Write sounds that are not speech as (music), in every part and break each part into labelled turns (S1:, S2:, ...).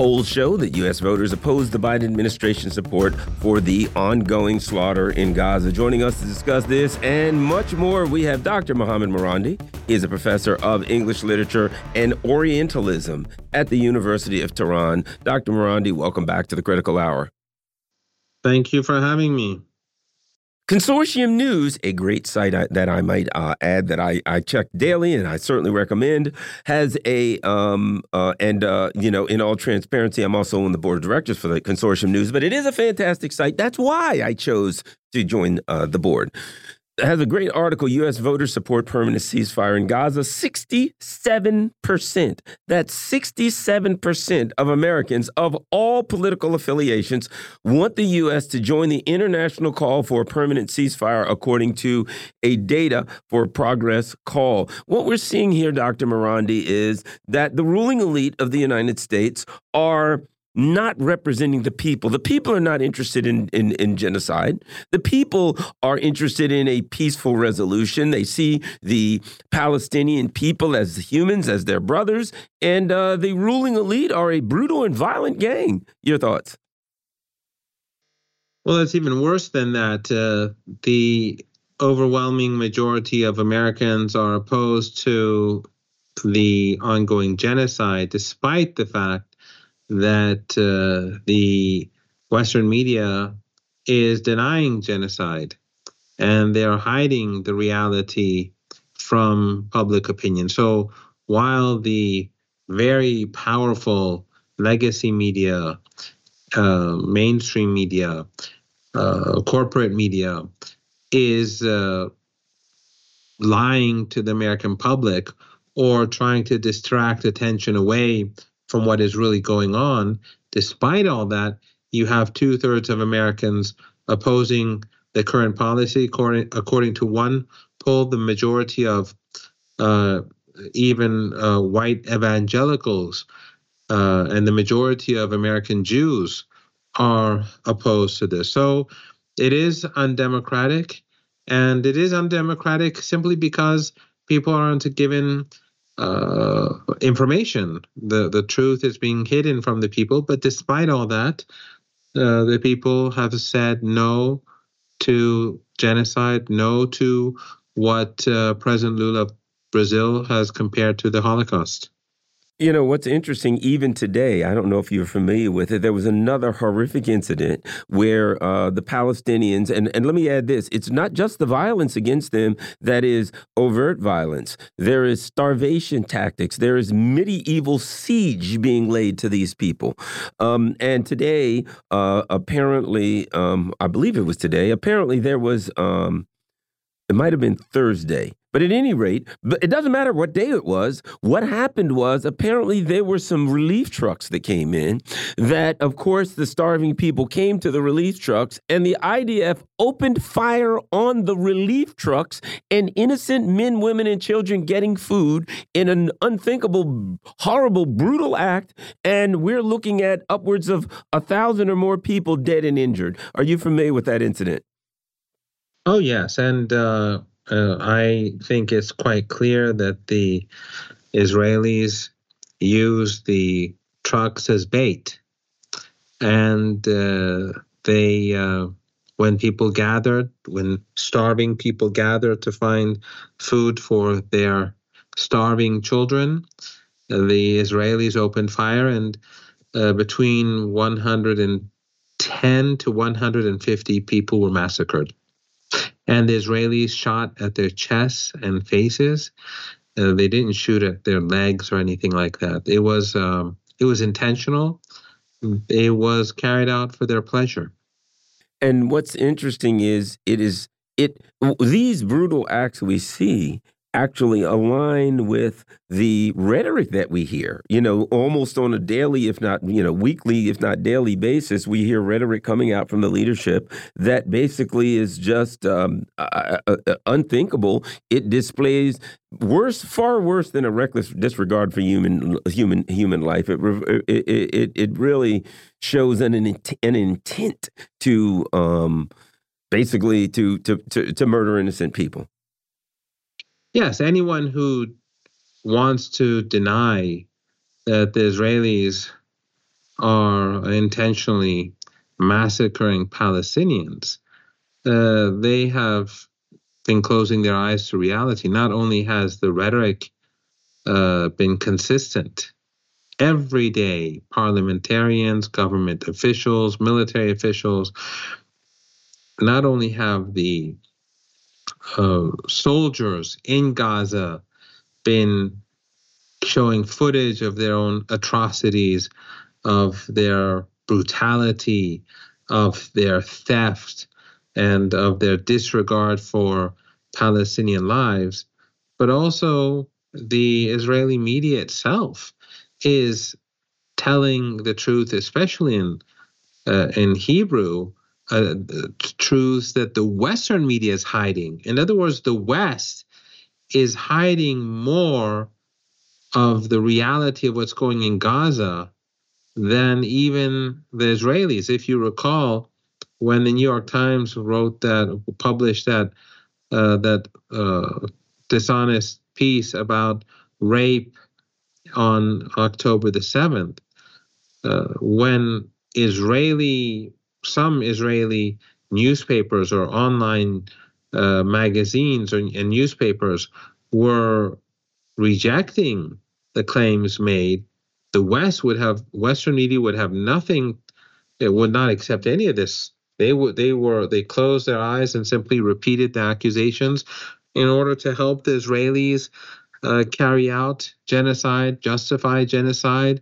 S1: Polls show that U.S. voters oppose the Biden administration's support for the ongoing slaughter in Gaza. Joining us to discuss this and much more, we have Dr. Mohammad Marandi. He is a professor of English literature and Orientalism at the University of Tehran. Dr. Marandi, welcome back to the Critical Hour.
S2: Thank you for having me.
S1: Consortium News, a great site that I might uh, add that I, I check daily and I certainly recommend, has a, um, uh, and, uh, you know, in all transparency, I'm also on the board of directors for the Consortium News, but it is a fantastic site. That's why I chose to join uh, the board has a great article U.S. voters support permanent ceasefire in Gaza. 67%. That's 67% of Americans of all political affiliations want the U.S. to join the international call for a permanent ceasefire, according to a Data for Progress call. What we're seeing here, Dr. Marandi, is that the ruling elite of the United States are not representing the people. The people are not interested in, in, in, genocide. The people are interested in a peaceful resolution. They see the Palestinian people as humans, as their brothers, and uh, the ruling elite are a brutal and violent gang. Your thoughts?
S2: Well, it's even worse than that. Uh, the overwhelming majority of Americans are opposed to the ongoing genocide, despite the fact that uh, the Western media is denying genocide and they're hiding the reality from public opinion. So while the very powerful legacy media, uh, mainstream media, uh, corporate media is uh, lying to the American public or trying to distract attention away from what is really going on. Despite all that, you have two thirds of Americans opposing the current policy. According, according to one poll, the majority of uh, even uh, white evangelicals uh, and the majority of American Jews are opposed to this. So it is undemocratic, and it is undemocratic simply because people aren't given uh, information. The the truth is being hidden from the people. But despite all that, uh, the people have said no to genocide, no to what uh, President Lula of Brazil has compared to the Holocaust.
S1: You know, what's interesting, even today, I don't know if you're familiar with it, there was another horrific incident where uh, the Palestinians, and, and let me add this it's not just the violence against them that is overt violence, there is starvation tactics, there is medieval siege being laid to these people. Um, and today, uh, apparently, um, I believe it was today, apparently there was, um, it might have been Thursday but at any rate, it doesn't matter what day it was. What happened was apparently there were some relief trucks that came in. That, of course, the starving people came to the relief trucks, and the IDF opened fire on the relief trucks, and innocent men, women, and children getting food in an unthinkable, horrible, brutal act. And we're looking at upwards of a thousand or more people dead and injured. Are you familiar with that incident?
S2: Oh, yes. And, uh uh, I think it's quite clear that the Israelis use the trucks as bait, and uh, they, uh, when people gathered, when starving people gathered to find food for their starving children, the Israelis opened fire, and uh, between 110 to 150 people were massacred and the Israelis shot at their chests and faces. Uh, they didn't shoot at their legs or anything like that. It was um, it was intentional. It was carried out for their pleasure.
S1: And what's interesting is it is it these brutal acts we see actually align with the rhetoric that we hear. You know, almost on a daily, if not, you know, weekly, if not daily basis, we hear rhetoric coming out from the leadership that basically is just um, uh, uh, uh unthinkable. It displays worse, far worse than a reckless disregard for human human human life. It it it, it really shows an an intent to um, basically to, to to to murder innocent people.
S2: Yes, anyone who wants to deny that the Israelis are intentionally massacring Palestinians, uh, they have been closing their eyes to reality. Not only has the rhetoric uh, been consistent, every day, parliamentarians, government officials, military officials, not only have the soldiers in Gaza been showing footage of their own atrocities, of their brutality, of their theft, and of their disregard for Palestinian lives, but also the Israeli media itself is telling the truth, especially in uh, in Hebrew, uh, truths that the Western media is hiding. In other words, the West is hiding more of the reality of what's going in Gaza than even the Israelis. If you recall, when the New York Times wrote that, published that uh, that uh, dishonest piece about rape on October the seventh, uh, when Israeli some Israeli newspapers or online uh, magazines or, and newspapers were rejecting the claims made, the West would have Western media would have nothing. It would not accept any of this. They would they were they closed their eyes and simply repeated the accusations in order to help the Israelis uh, carry out genocide, justify genocide,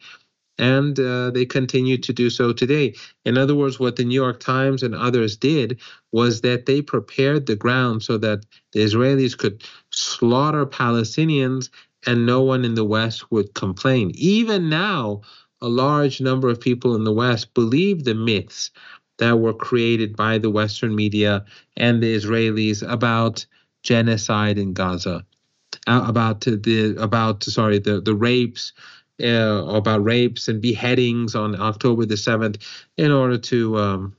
S2: and uh, they continue to do so today. In other words, what the New York Times and others did was that they prepared the ground so that the Israelis could slaughter Palestinians and no one in the West would complain. Even now, a large number of people in the West believe the myths that were created by the Western media and the Israelis about genocide in Gaza, uh, about the about sorry the the rapes uh, about rapes and beheadings on October the 7th in order to um,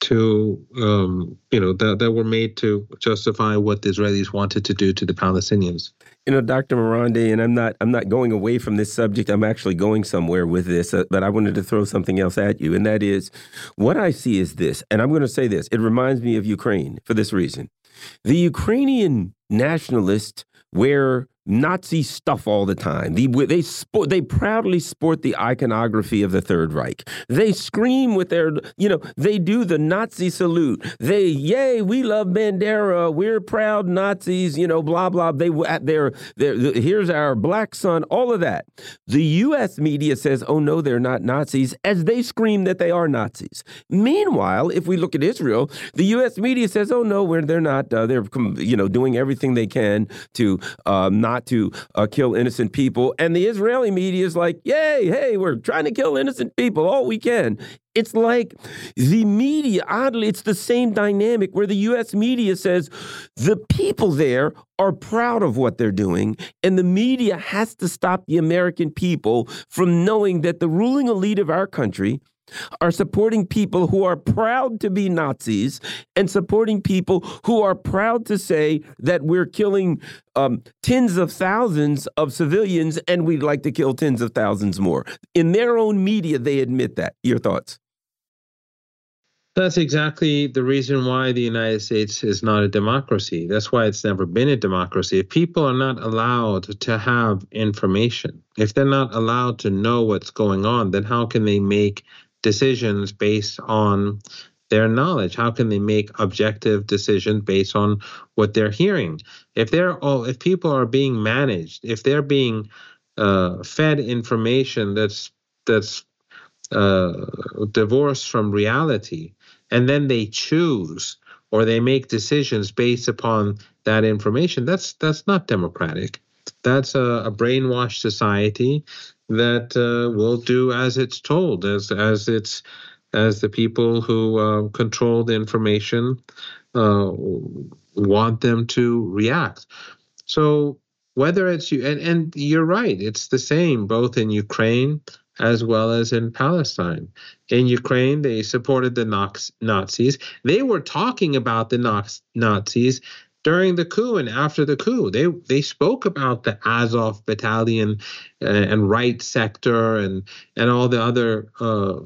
S2: to um, you know that, that were made to justify what the Israelis wanted to do to the Palestinians.
S1: You know, Dr. Marandi, and I'm not I'm not going away from this subject. I'm actually going somewhere with this, uh, but I wanted to throw something else at you, and that is what I see is this, and I'm going to say this. It reminds me of Ukraine for this reason. The Ukrainian nationalists wear Nazi stuff all the time. They, they, sport, they proudly sport the iconography of the Third Reich. They scream with their, you know, they do the Nazi salute. They, yay, we love Bandera. We're proud Nazis, you know, blah, blah. They, they're, they're, here's our black sun, all of that. The U.S. media says, oh, no, they're not Nazis, as they scream that they are Nazis. Meanwhile, if we look at Israel, the U.S. media says, oh, no, we're, they're not. Uh, they're, you know, doing everything they can to um, not to uh, kill innocent people. And the Israeli media is like, yay, hey, we're trying to kill innocent people all we can. It's like the media, oddly, it's the same dynamic where the US media says the people there are proud of what they're doing, and the media has to stop the American people from knowing that the ruling elite of our country are supporting people who are proud to be Nazis and supporting people who are proud to say that we're killing um, tens of thousands of civilians and we'd like to kill tens of thousands more. In their own media, they admit that. Your thoughts?
S2: That's exactly the reason why the United States is not a democracy. That's why it's never been a democracy. If people are not allowed to have information, if they're not allowed to know what's going on, then how can they make decisions based on their knowledge how can they make objective decisions based on what they're hearing if they're all if people are being managed if they're being uh, fed information that's that's uh, divorced from reality and then they choose or they make decisions based upon that information. That's that's not democratic. That's a, a brainwashed society that uh, will do as it's told, as as it's as the people who uh, control the information uh, want them to react. So whether it's you and, and you're right, it's the same both in Ukraine as well as in Palestine. In Ukraine, they supported the Nazis. They were talking about the Nazis during the coup and after the coup. They they spoke about the Azov battalion uh, and right sector and and all the other uh,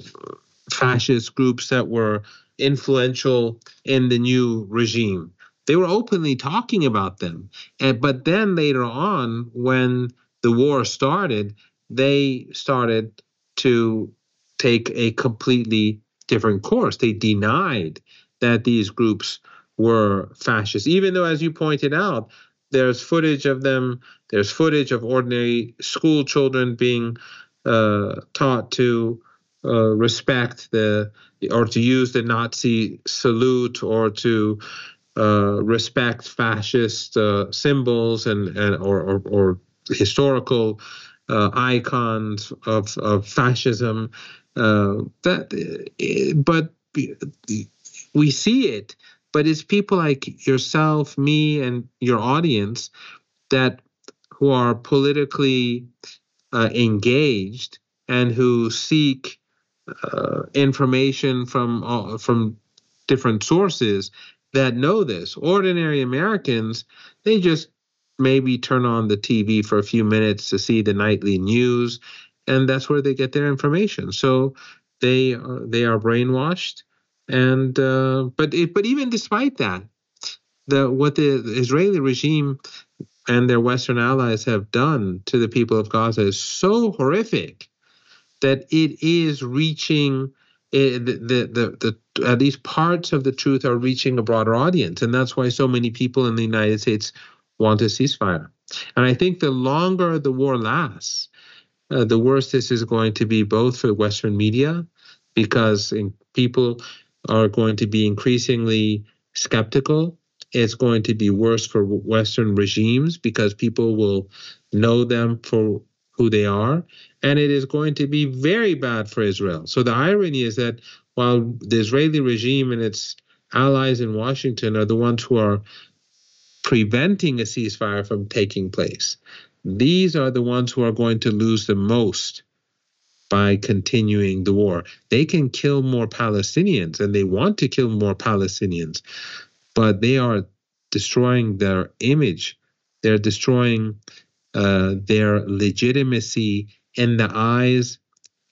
S2: fascist groups that were influential in the new regime. They were openly talking about them. And, but then later on, when the war started, they started to take a completely different course. They denied that these groups were fascist, even though, as you pointed out, there's footage of them, there's footage of ordinary school children being uh, taught to uh, respect the or to use the Nazi salute or to uh, respect fascist uh, symbols and, and or, or, or historical uh, icons of, of fascism. Uh, that, but we see it. But it's people like yourself, me, and your audience that who are politically uh, engaged and who seek uh, information from uh, from different sources that know this. Ordinary Americans, they just maybe turn on the TV for a few minutes to see the nightly news, and that's where they get their information. So they they are brainwashed, and uh, but it, but even despite that, the what the Israeli regime and their Western allies have done to the people of Gaza is so horrific that it is reaching it, eh, the, the, the, at least parts of the truth are reaching a broader audience. And that's why so many people in the United States want a ceasefire. And I think the longer the war lasts, uh, the worse this is going to be both for Western media, because people are going to be increasingly skeptical. It's going to be worse for Western regimes because people will know them for who they are. And it is going to be very bad for Israel. So the irony is that while the Israeli regime and its allies in Washington are the ones who are preventing a ceasefire from taking place. These are the ones who are going to lose the most by continuing the war. They can kill more Palestinians and they want to kill more Palestinians, but they are destroying their image. They're destroying uh, their legitimacy in the eyes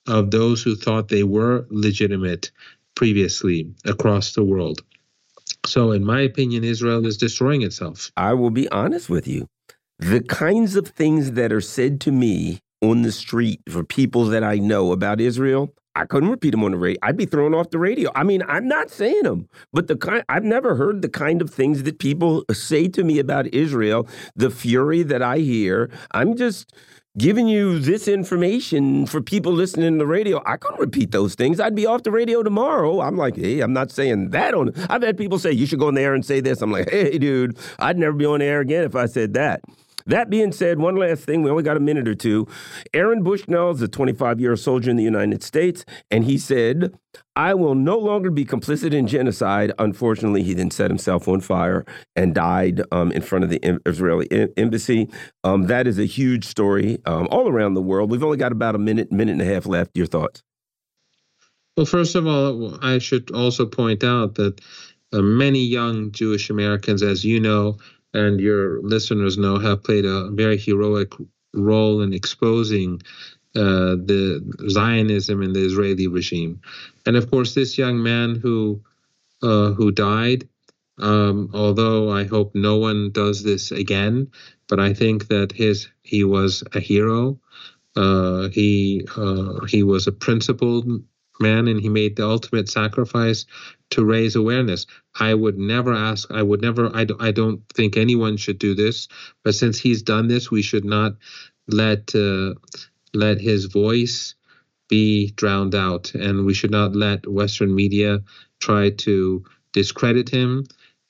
S2: of those who thought they were legitimate previously across the world. So, in my opinion, Israel is destroying itself.
S1: I will be honest with you. The kinds of things that are said to me on the street for people that I know about Israel, I couldn't repeat them on the radio. I'd be thrown off the radio. I mean, I'm not saying them, but the kind I've never heard the kind of things that people say to me about Israel, the fury that I hear. I'm just giving you this information for people listening to the radio. I couldn't repeat those things. I'd be off the radio tomorrow. I'm like, hey, I'm not saying that on. I've had people say you should go on the air and say this. I'm like, hey, dude, I'd never be on the air again if I said that. That being said, one last thing, we only got a minute or two. Aaron Bushnell is a 25 year soldier in the United States, and he said, I will no longer be complicit in genocide. Unfortunately, he then set himself on fire and died um, in front of the Israeli embassy. Um, that is a huge story um, all around the world. We've only got about a minute, minute and a half left. Your thoughts?
S2: Well, first of all, I should also point out that uh, many young Jewish Americans, as you know, and your listeners know have played a very heroic role in exposing uh, the Zionism and the Israeli regime. And of course, this young man who uh, who died, um, although I hope no one does this again, but I think that his he was a hero. Uh, he uh, he was a principled man, and he made the ultimate sacrifice to raise awareness. I would never ask, I would never, I, I don't think anyone should do this, but since he's done this, we should not let uh, let his voice be drowned out, and we should not let Western media try to discredit him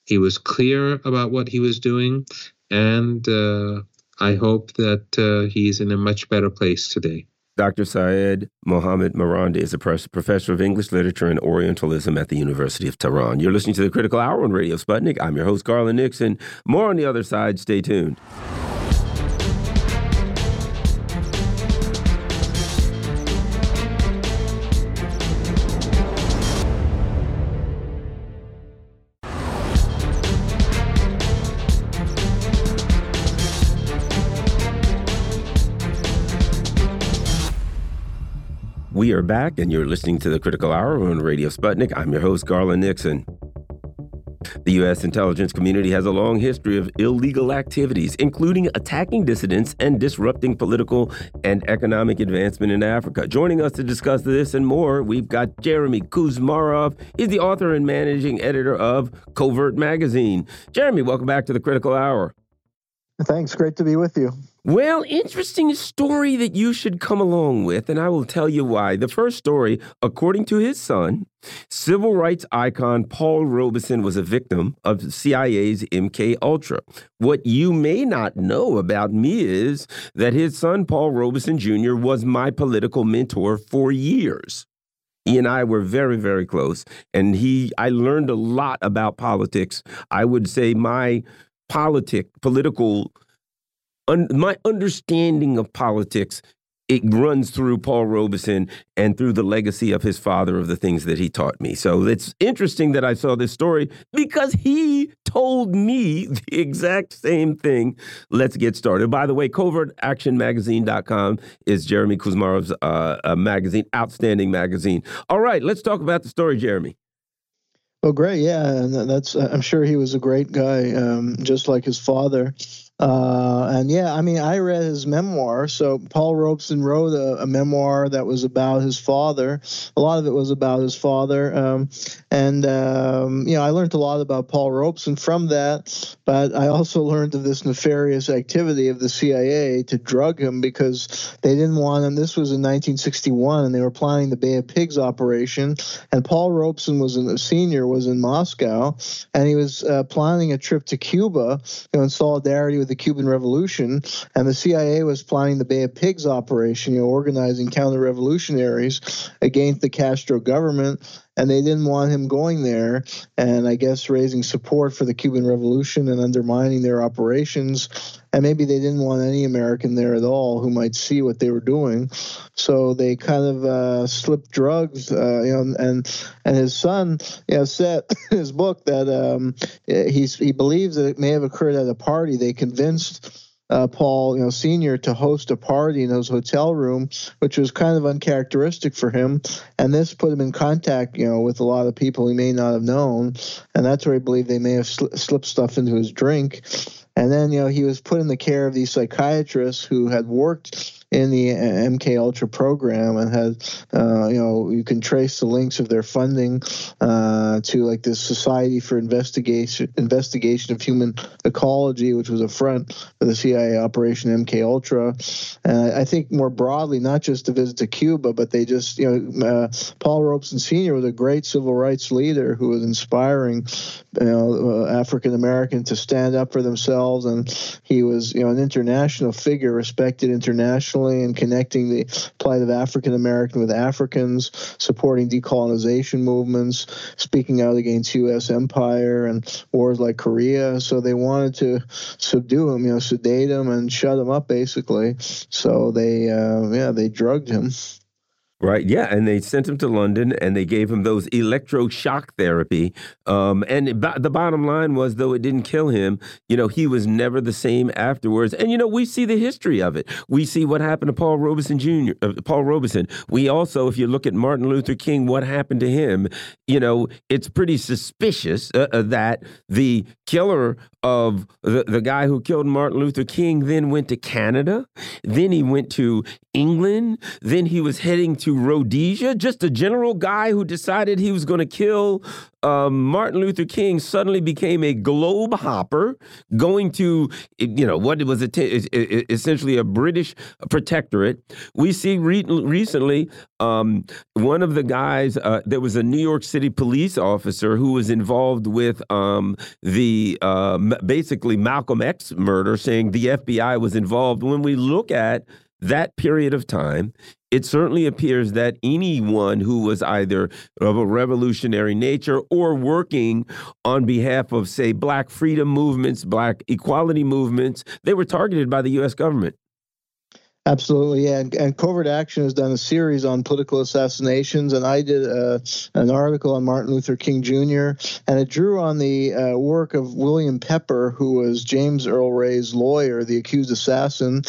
S2: he was clear about what he was doing, and uh, I hope that uh, he's in a much better place today.
S1: Dr. Syed Mohammed Marandi is a professor of English literature and Orientalism at the University of Tehran. You're listening to the Critical Hour on Radio Sputnik. I'm your host, Garland Nixon. More on the other side. Stay tuned. Are back, and you're listening to the Critical Hour on Radio Sputnik. I'm your host, Garland Nixon. The U.S. intelligence community has a long history of illegal activities, including attacking dissidents and disrupting political and economic advancement in Africa. Joining us to discuss this and more, we've got Jeremy Kuzmarov. He's the author and managing editor of Covert Magazine. Jeremy, welcome back to the Critical Hour.
S3: Thanks. Great to be with you.
S1: Well, interesting story that you should come along with, and I will tell you why. The first story, according to his son, civil rights icon Paul Robeson was a victim of CIA's MK Ultra. What you may not know about me is that his son Paul Robeson Jr. was my political mentor for years. He and I were very, very close, and he I learned a lot about politics. I would say my politic political un, my understanding of politics it runs through Paul Robeson and through the legacy of his father of the things that he taught me. So it's interesting that I saw this story because he told me (laughs) the exact same thing. Let's get started. By the way, covertactionmagazine.com is Jeremy Kuzmarov's uh, magazine, outstanding magazine. All right, let's talk about the story, Jeremy.
S3: Oh, great! Yeah, and that's I'm sure he was a great guy, um, just like his father. Uh, and yeah, I mean, I read his memoir. So Paul Robeson wrote a, a, memoir that was about his father. A lot of it was about his father. Um, and, um, you know, I learned a lot about Paul Robeson from that. But I also learned of this nefarious activity of the CIA to drug him because they didn't want him. This was in 1961, and they were planning the Bay of Pigs operation. And Paul Robeson was a senior, was in Moscow, and he was uh, planning a trip to Cuba you know, in solidarity with the Cuban Revolution, and the CIA was planning the Bay of Pigs operation, you know, organizing counter-revolutionaries against the Castro government and they didn't want him going there and I guess raising support for the Cuban Revolution and undermining their operations. And maybe they didn't want any American there at all who might see what they were doing. So they kind of uh, slipped drugs, uh, you know, and and his son, you know, said (laughs) in his book that um, he believes that it may have occurred at a party. They convinced uh, Paul, you know, Senior, to host a party in his hotel room, which was kind of uncharacteristic for him. And this put him in contact, you know, with a lot of people he may not have known, and that's where he believed they may have sl- slipped stuff into his drink. And then, you know, he was put in the care of these psychiatrists who had worked in the MK Ultra program and had, uh, you know, you can trace the links of their funding uh, to like the Society for Investigation Investigation of Human Ecology, which was a front for the CIA Operation MK Ultra. And I think more broadly, not just a visit to Cuba, but they just, you know, uh, Paul Robeson Sr. was a great civil rights leader who was inspiring, you know, uh, African American to stand up for themselves, and he was, you know, an international figure, respected internationally and connecting the plight of African American with Africans, supporting decolonization movements, speaking out against U.S. empire and wars like Korea. So they wanted to subdue him, you know, sedate him and shut him up, basically. So they, uh, yeah, they drugged him.
S1: Right. Yeah. And they sent him to London and they gave him those electroshock therapy. Um, and the bottom line was, though it didn't kill him, you know, he was never the same afterwards. And, you know, we see the history of it. We see what happened to Paul Robeson Jr., uh, Paul Robeson. We also, if you look at Martin Luther King, what happened to him, you know, it's pretty suspicious uh, uh, that the killer of the, the guy who killed Martin Luther King then went to Canada. Then he went to England. Then he was heading to Rhodesia, just a general guy who decided he was going to kill um, Martin Luther King suddenly became a globe hopper, going to, you know, what was essentially a British protectorate. We see re recently um, one of the guys, uh, there was a New York City police officer who was involved with um, the uh, basically Malcolm X murder, saying the FBI was involved. When we look at that period of time, it certainly appears that anyone who was either of a revolutionary nature or working on behalf of, say, black freedom movements, black equality movements, they were targeted by the U.S. government.
S3: Absolutely, yeah. And, and, Covert Action has done a series on political assassinations, and I did uh, an article on Martin Luther King Jr. and it drew on the uh, work of William Pepper, who was James Earl Ray's lawyer, the accused assassin.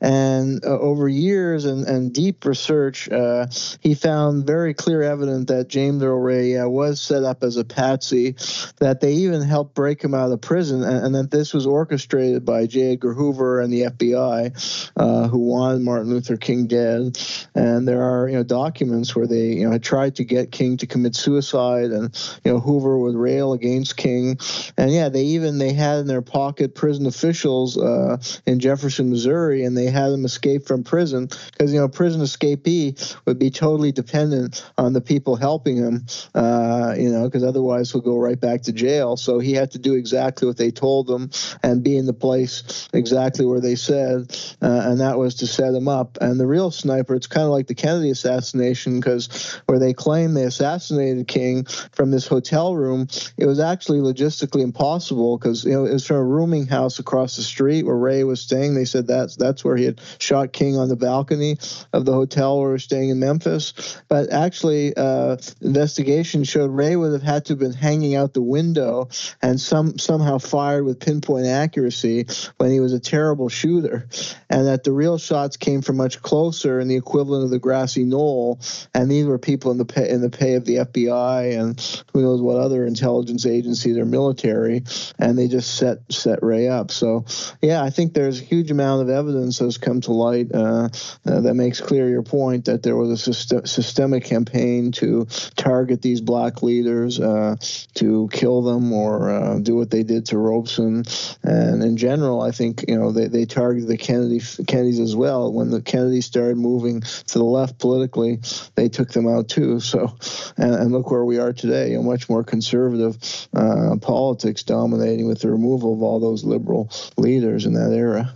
S3: And uh, over years and, and deep research, uh, he found very clear evidence that James Earl Ray uh, was set up as a patsy, that they even helped break him out of prison, and, and that this was orchestrated by J. Edgar Hoover and the FBI, uh, who Martin Luther King dead, and there are you know documents where they you know had tried to get King to commit suicide, and you know Hoover would rail against King, and yeah, they even they had in their pocket prison officials uh, in Jefferson, Missouri, and they had them escape from prison because you know prison escapee would be totally dependent on the people helping him, uh, you know, because otherwise he'll go right back to jail. So he had to do exactly what they told him and be in the place exactly where they said, uh, and that was to set him up. And the real sniper, it's kind of like the Kennedy assassination because where they claim they assassinated King from this hotel room, it was actually logistically impossible because you know it was from a rooming house across the street where Ray was staying. They said that's that's where he had shot King on the balcony of the hotel where we were staying in Memphis. But actually, uh, investigation showed Ray would have had to have been hanging out the window and some somehow fired with pinpoint accuracy when he was a terrible shooter, and that the real shot shots came from much closer in the equivalent of the grassy knoll, and these were people in the pay, in the pay of the FBI and who knows what other intelligence agencies or military, and they just set set Ray up. So, yeah, I think there's a huge amount of evidence that's come to light uh, uh, that makes clear your point that there was a syst- systemic campaign to target these black leaders, uh, to kill them or uh, do what they did to Robeson, and in general, I think you know they, they targeted the Kennedy Kennedys as well When the Kennedys started moving to the left politically, they took them out too. So, and, and look where we are today a much more conservative uh, politics dominating with the removal of all those liberal leaders in that era.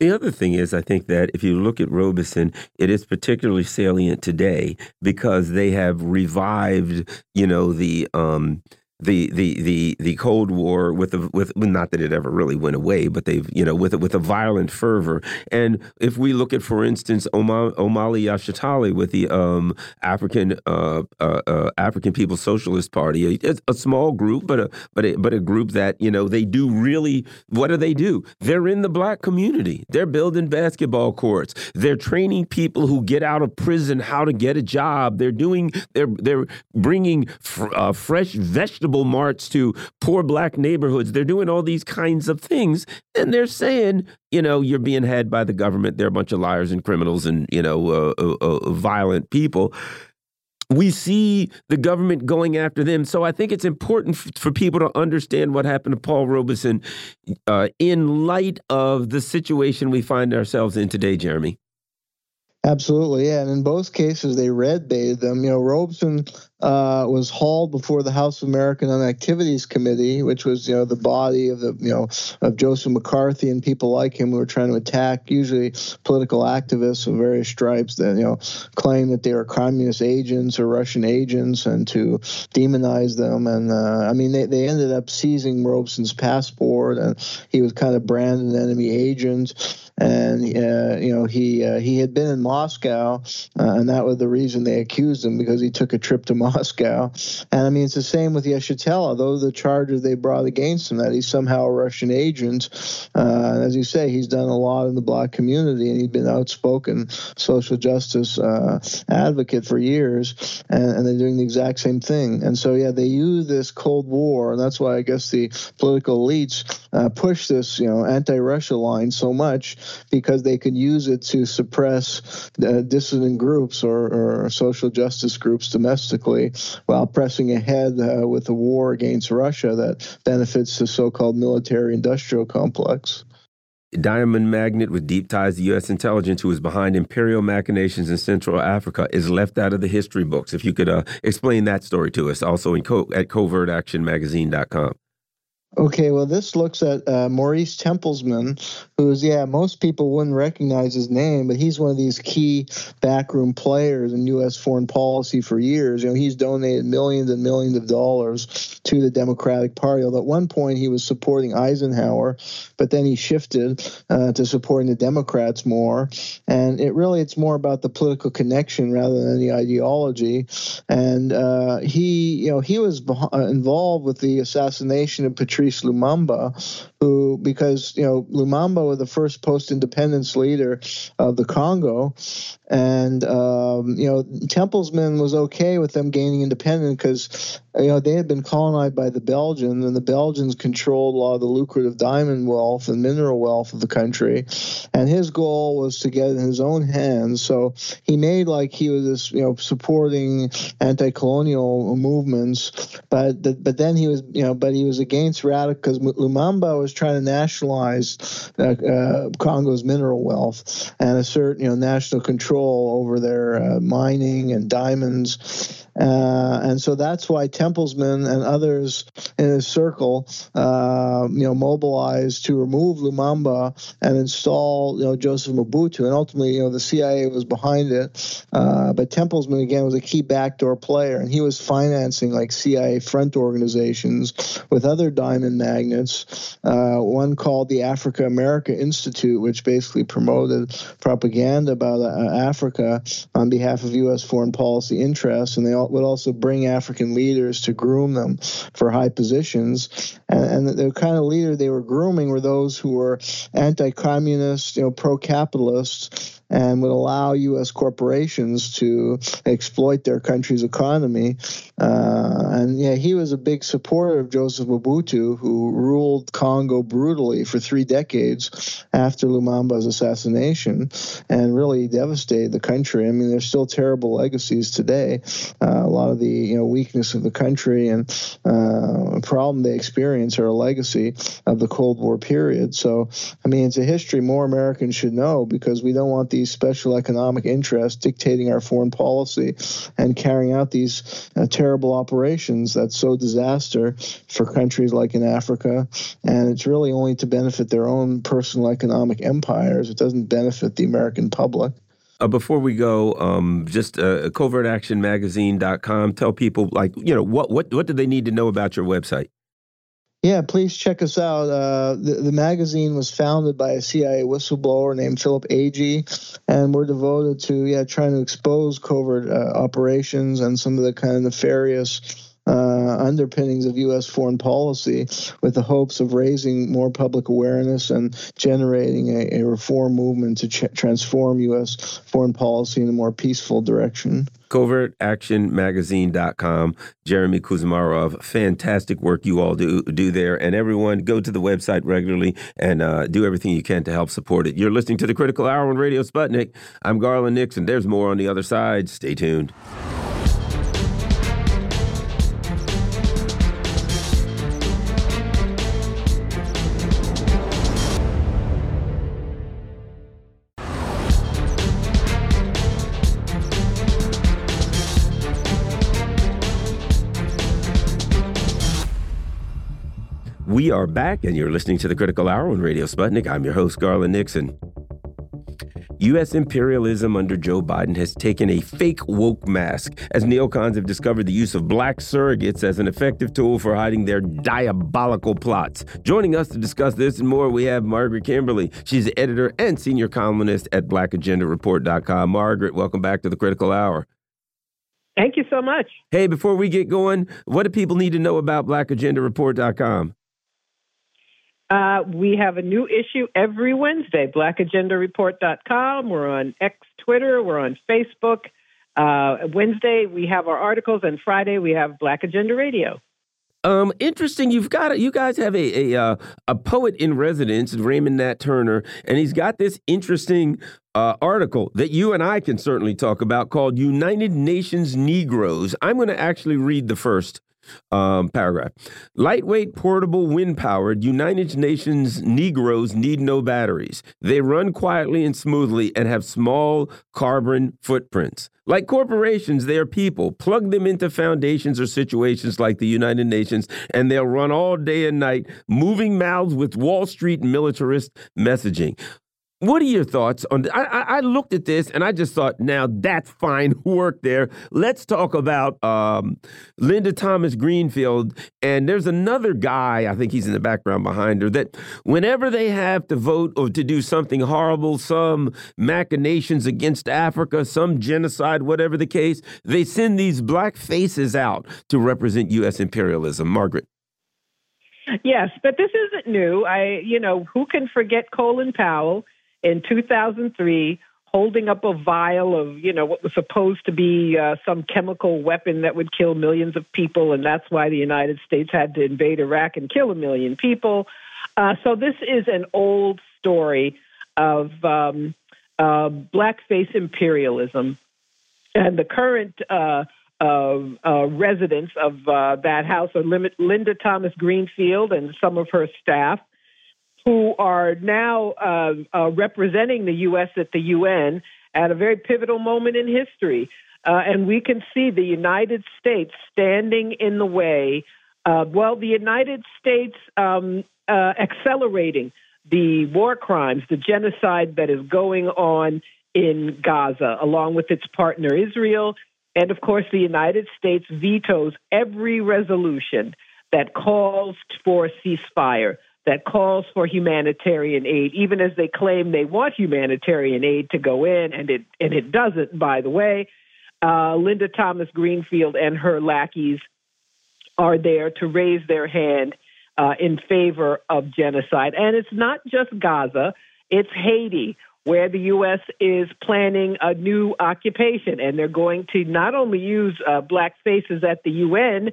S1: The other thing is, I think that if you look at Robeson, it is particularly salient today because they have revived, you know, the um, the the the the Cold War with the with not that it ever really went away, but they've you know with with a violent fervor. And if we look at, for instance, Omali Yeshitela with the um, African uh, uh, uh, African People's Socialist Party, it's a small group, but a but a, but a group that you know they do really what do they do? They're in the black community. They're building basketball courts. They're training people who get out of prison how to get a job. They're doing they're they're bringing fr uh, fresh vegetables marts to poor black neighborhoods. They're doing all these kinds of things. And they're saying, you know, you're being had by the government. They're a bunch of liars and criminals and, you know, uh, uh, uh, violent people we see the government going after them. So I think it's important for people to understand what happened to Paul Robeson uh, in light of the situation we find ourselves in today, Jeremy.
S3: Absolutely, yeah. And in both cases, they red baited them. You know, Robeson uh, was hauled before the House of American Activities Committee, which was you know the body of the you know of Joseph McCarthy and people like him who were trying to attack usually political activists of various stripes that you know claim that they were communist agents or Russian agents and to demonize them. And uh, I mean they, they ended up seizing Robeson's passport and he was kind of branded an enemy agent and uh, you know he uh, he had been in Moscow, uh, and that was the reason they accused him because he took a trip to (laughs) Moscow. And I mean, it's the same with Yeshitela. Those are the charges they brought against him that he's somehow a Russian agent. As you say, he's done a lot in the black community, and he's been outspoken social justice advocate for years, and, and they're doing the exact same thing. And so, yeah, they use this Cold War, and that's why I guess the political elites uh, push this, you know, anti-Russia line so much because they can use it to suppress uh, dissident groups or, or, social justice groups domestically while pressing ahead uh, with a war against Russia that benefits the so called military industrial complex
S1: diamond magnate with deep ties to U.S. intelligence who is behind imperial machinations in Central Africa is left out of the history books. If you could uh, explain that story to us, also co at covertactionmagazine.com.
S3: Okay, well, this looks at uh, Maurice Tempelsman, who's, yeah, most people wouldn't recognize his name, but he's one of these key backroom players in U.S. foreign policy for years. You know, he's donated millions and millions of dollars to the Democratic Party. Although at one point he was supporting Eisenhower, but then he shifted uh, to supporting the Democrats more. And it really, it's more about the political connection rather than the ideology. And uh, he, you know, he was involved with the assassination of Patrice Patrice Lumumba, who, because, you know, Lumumba was the first post independence leader of the Congo. And, um, you know, Tempelsman was okay with them gaining independence because you know, they had been colonized by the Belgians, and the Belgians controlled a lot of the lucrative diamond wealth and mineral wealth of the country. And his goal was to get it in his own hands. So he made like he was this, you know, supporting anti-colonial movements, but the, but then he was, you know, but he was against radical because Lumumba was trying to nationalize uh, uh, Congo's mineral wealth and assert, you know, national control over their uh, mining and diamonds. Uh, and so that's why Tempelsman and others in his circle, uh, you know, mobilized to remove Lumumba and install, you know, Joseph Mobutu. And ultimately, you know, the CIA was behind it. Uh, but Tempelsman, again, was a key backdoor player, and he was financing like CIA front organizations with other diamond magnates. Uh, one called the Africa America Institute, which basically promoted propaganda about uh, Africa on behalf of U.S. foreign policy interests. And they all would also bring African leaders to groom them for high positions. And, and the kind of leader they were grooming were those who were anti-communist, you know, pro-capitalist, and would allow U.S. corporations to exploit their country's economy. Uh, and yeah, he was a big supporter of Joseph Mobutu, who ruled Congo brutally for three decades after Lumumba's assassination, and really devastated the country. I mean, there's still terrible legacies today. Uh, a lot of the you know weakness of the country and uh, problem they experience are a legacy of the Cold War period. So, I mean, it's a history more Americans should know because we don't want these special economic interests dictating our foreign policy and carrying out these uh, terrible operations that's so disaster for countries like in Africa. And it's really only to benefit their own personal economic empires. It doesn't benefit the American public.
S1: Uh, before we go, um, just uh, covertactionmagazine.com. Tell people, like, you know, what, what, what do they need to know about your website?
S3: Yeah, please check us out. Uh, the, the magazine was founded by a CIA whistleblower named Philip Agee, and we're devoted to yeah trying to expose covert uh, operations and some of the kind of nefarious uh, underpinnings of U.S. foreign policy with the hopes of raising more public awareness and generating a, a reform movement to ch- transform U.S. foreign policy in a more peaceful direction.
S1: CovertActionMagazine.com. Jeremy Kuzmarov, fantastic work you all do do there. And everyone, go to the website regularly and uh, do everything you can to help support it. You're listening to the Critical Hour on Radio Sputnik. I'm Garland Nixon. There's more on the other side. Stay tuned. We are back, and you're listening to the Critical Hour on Radio Sputnik. I'm your host, Garland Nixon. U.S. imperialism under Joe Biden has taken a fake woke mask as neocons have discovered the use of black surrogates as an effective tool for hiding their diabolical plots. Joining us to discuss this and more, we have Margaret Kimberley. She's the editor and senior columnist at blackagendareport.com. Margaret, welcome back to the Critical Hour.
S4: Thank you so much.
S1: Hey, before we get going, what do people need to know about blackagendareport.com?
S4: Uh, we have a new issue every Wednesday, blackagendareport.com. We're on X Twitter, we're on Facebook. Uh, Wednesday, we have our articles, and Friday, we have Black Agenda Radio.
S1: Um, interesting. You've got you guys have a a, uh, a poet in residence, Raymond Nat Turner, and he's got this interesting uh, article that you and I can certainly talk about called "United Nations Negroes." I'm going to actually read the first um, paragraph. Lightweight, portable, wind powered, United Nations Negroes need no batteries. They run quietly and smoothly and have small carbon footprints. Like corporations, they are people. Plug them into foundations or situations like the United Nations, and they'll run all day and night, moving mouths with Wall Street militarist messaging. What are your thoughts on? I, I, looked at this and I just thought, now that's fine (laughs) work there. Let's talk about um, Linda Thomas Greenfield. And there's another guy, I think he's in the background behind her, that whenever they have to vote or to do something horrible, some machinations against Africa, some genocide, whatever the case, they send these black faces out to represent U.S. imperialism. Margaret.
S4: Yes, but this isn't new. I, you know, who can forget Colin Powell? In 2003 holding up a vial of, you know, what was supposed to be uh, some chemical weapon that would kill millions of people, and that's why the United States had to invade Iraq and kill a million people. Uh, so this is an old story of um, uh, blackface imperialism, and the current. Uh, uh, residents of uh, that house are Linda Thomas Greenfield and some of her staff who are now uh, uh, representing the U.S. at the UN at a very pivotal moment in history. Uh, and we can see the United States standing in the way, well, the United States um, uh, accelerating the war crimes, the genocide that is going on in Gaza, along with its partner Israel. And of course, the United States vetoes every resolution that calls for ceasefire that calls for humanitarian aid, even as they claim they want humanitarian aid to go in, and it and it doesn't. By the way, uh, Linda Thomas Greenfield and her lackeys are there to raise their hand uh, in favor of genocide, and it's not just Gaza; it's Haiti, where the U.S. is planning a new occupation, and they're going to not only use uh, black faces at the UN,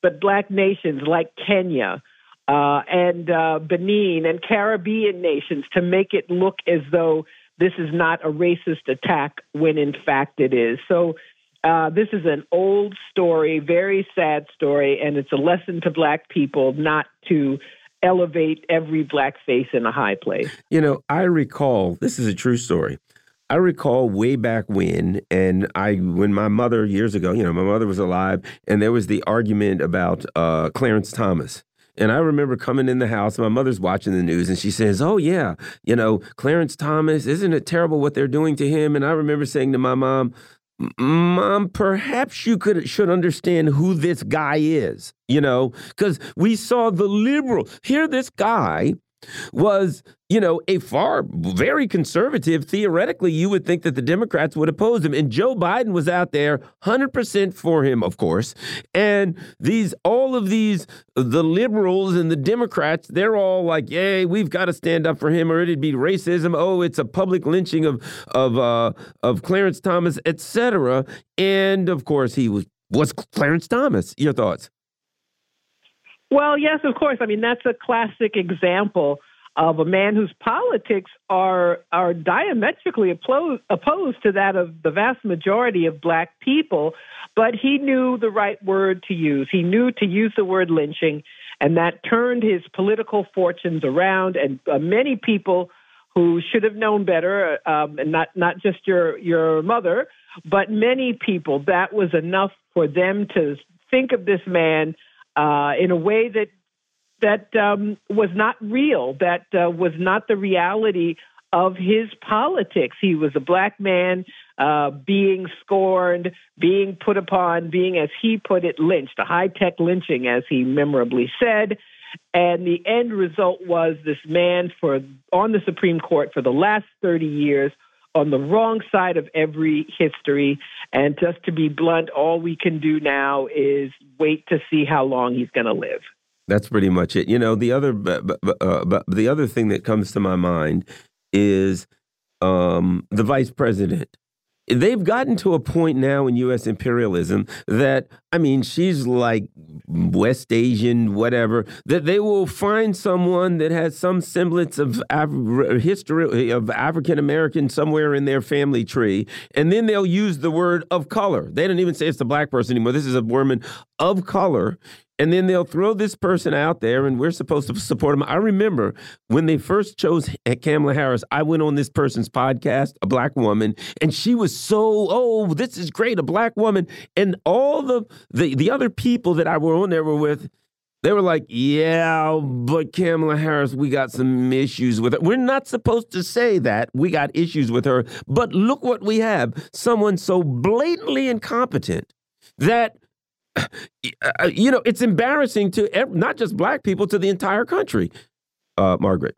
S4: but black nations like Kenya uh, and uh, Benin and Caribbean nations to make it look as though this is not a racist attack when in fact it is. So uh, this is an old story, very sad story, and it's a lesson to black people not to elevate every black face in a high place.
S1: You know, I recall this is a true story. I recall way back when, and I when my mother years ago, you know, my mother was alive, and there was the argument about uh, Clarence Thomas and I remember coming in the house, my mother's watching the news, and she says, Oh, yeah, you know, Clarence Thomas, isn't it terrible what they're doing to him? And I remember saying to my mom, Mom, perhaps you could should understand who this guy is, you know, because we saw the liberal. Here, this guy was, you know, a far very conservative. Theoretically, you would think that the Democrats would oppose him. And Joe Biden was out there 100% for him, of course. And these, all of these, the liberals and the Democrats, they're all like, yay, we've got to stand up for him or it'd be racism. Oh, it's a public lynching of, of, uh, of Clarence Thomas, etc. And of course, he was, was Clarence Thomas. Your thoughts?
S4: Well, yes, of course. I mean, that's a classic example of a man whose politics are are diametrically opposed, opposed to that of the vast majority of black people, but he knew the right word to use. He knew to use the word lynching, and that turned his political fortunes around. And uh, many people who should have known better, um, and not not just your your mother, but many people, that was enough for them to think of this man uh, in a way that that um, was not real, that uh, was not the reality of his politics. He was a black man uh, being scorned, being put upon, being, as he put it, lynched, a high tech lynching, as he memorably said. And the end result was this man for on the Supreme Court for the last 30 years on the wrong side of every history. And just to be blunt, all we can do now is wait to see how long he's going to live.
S1: That's pretty much it. You know, the other uh, the other thing that comes to my mind is um, the vice president they've gotten to a point now in U.S. imperialism that I mean, she's like West Asian, whatever. That they will find someone that has some semblance of Af history of African American somewhere in their family tree, and then they'll use the word of color. They don't even say it's a black person anymore. This is a woman of color, and then they'll throw this person out there, and we're supposed to support them. I remember when they first chose Kamala Harris, I went on this person's podcast, a black woman, and she was so, oh, this is great, a black woman. And all the the, the other people that I were on there were with, they were like, yeah, but Kamala Harris, we got some issues with her. We're not supposed to say that. We got issues with her. But look what we have someone so blatantly incompetent that (clears throat) you know, it's embarrassing to not just black people, to the entire country. Uh, Margaret.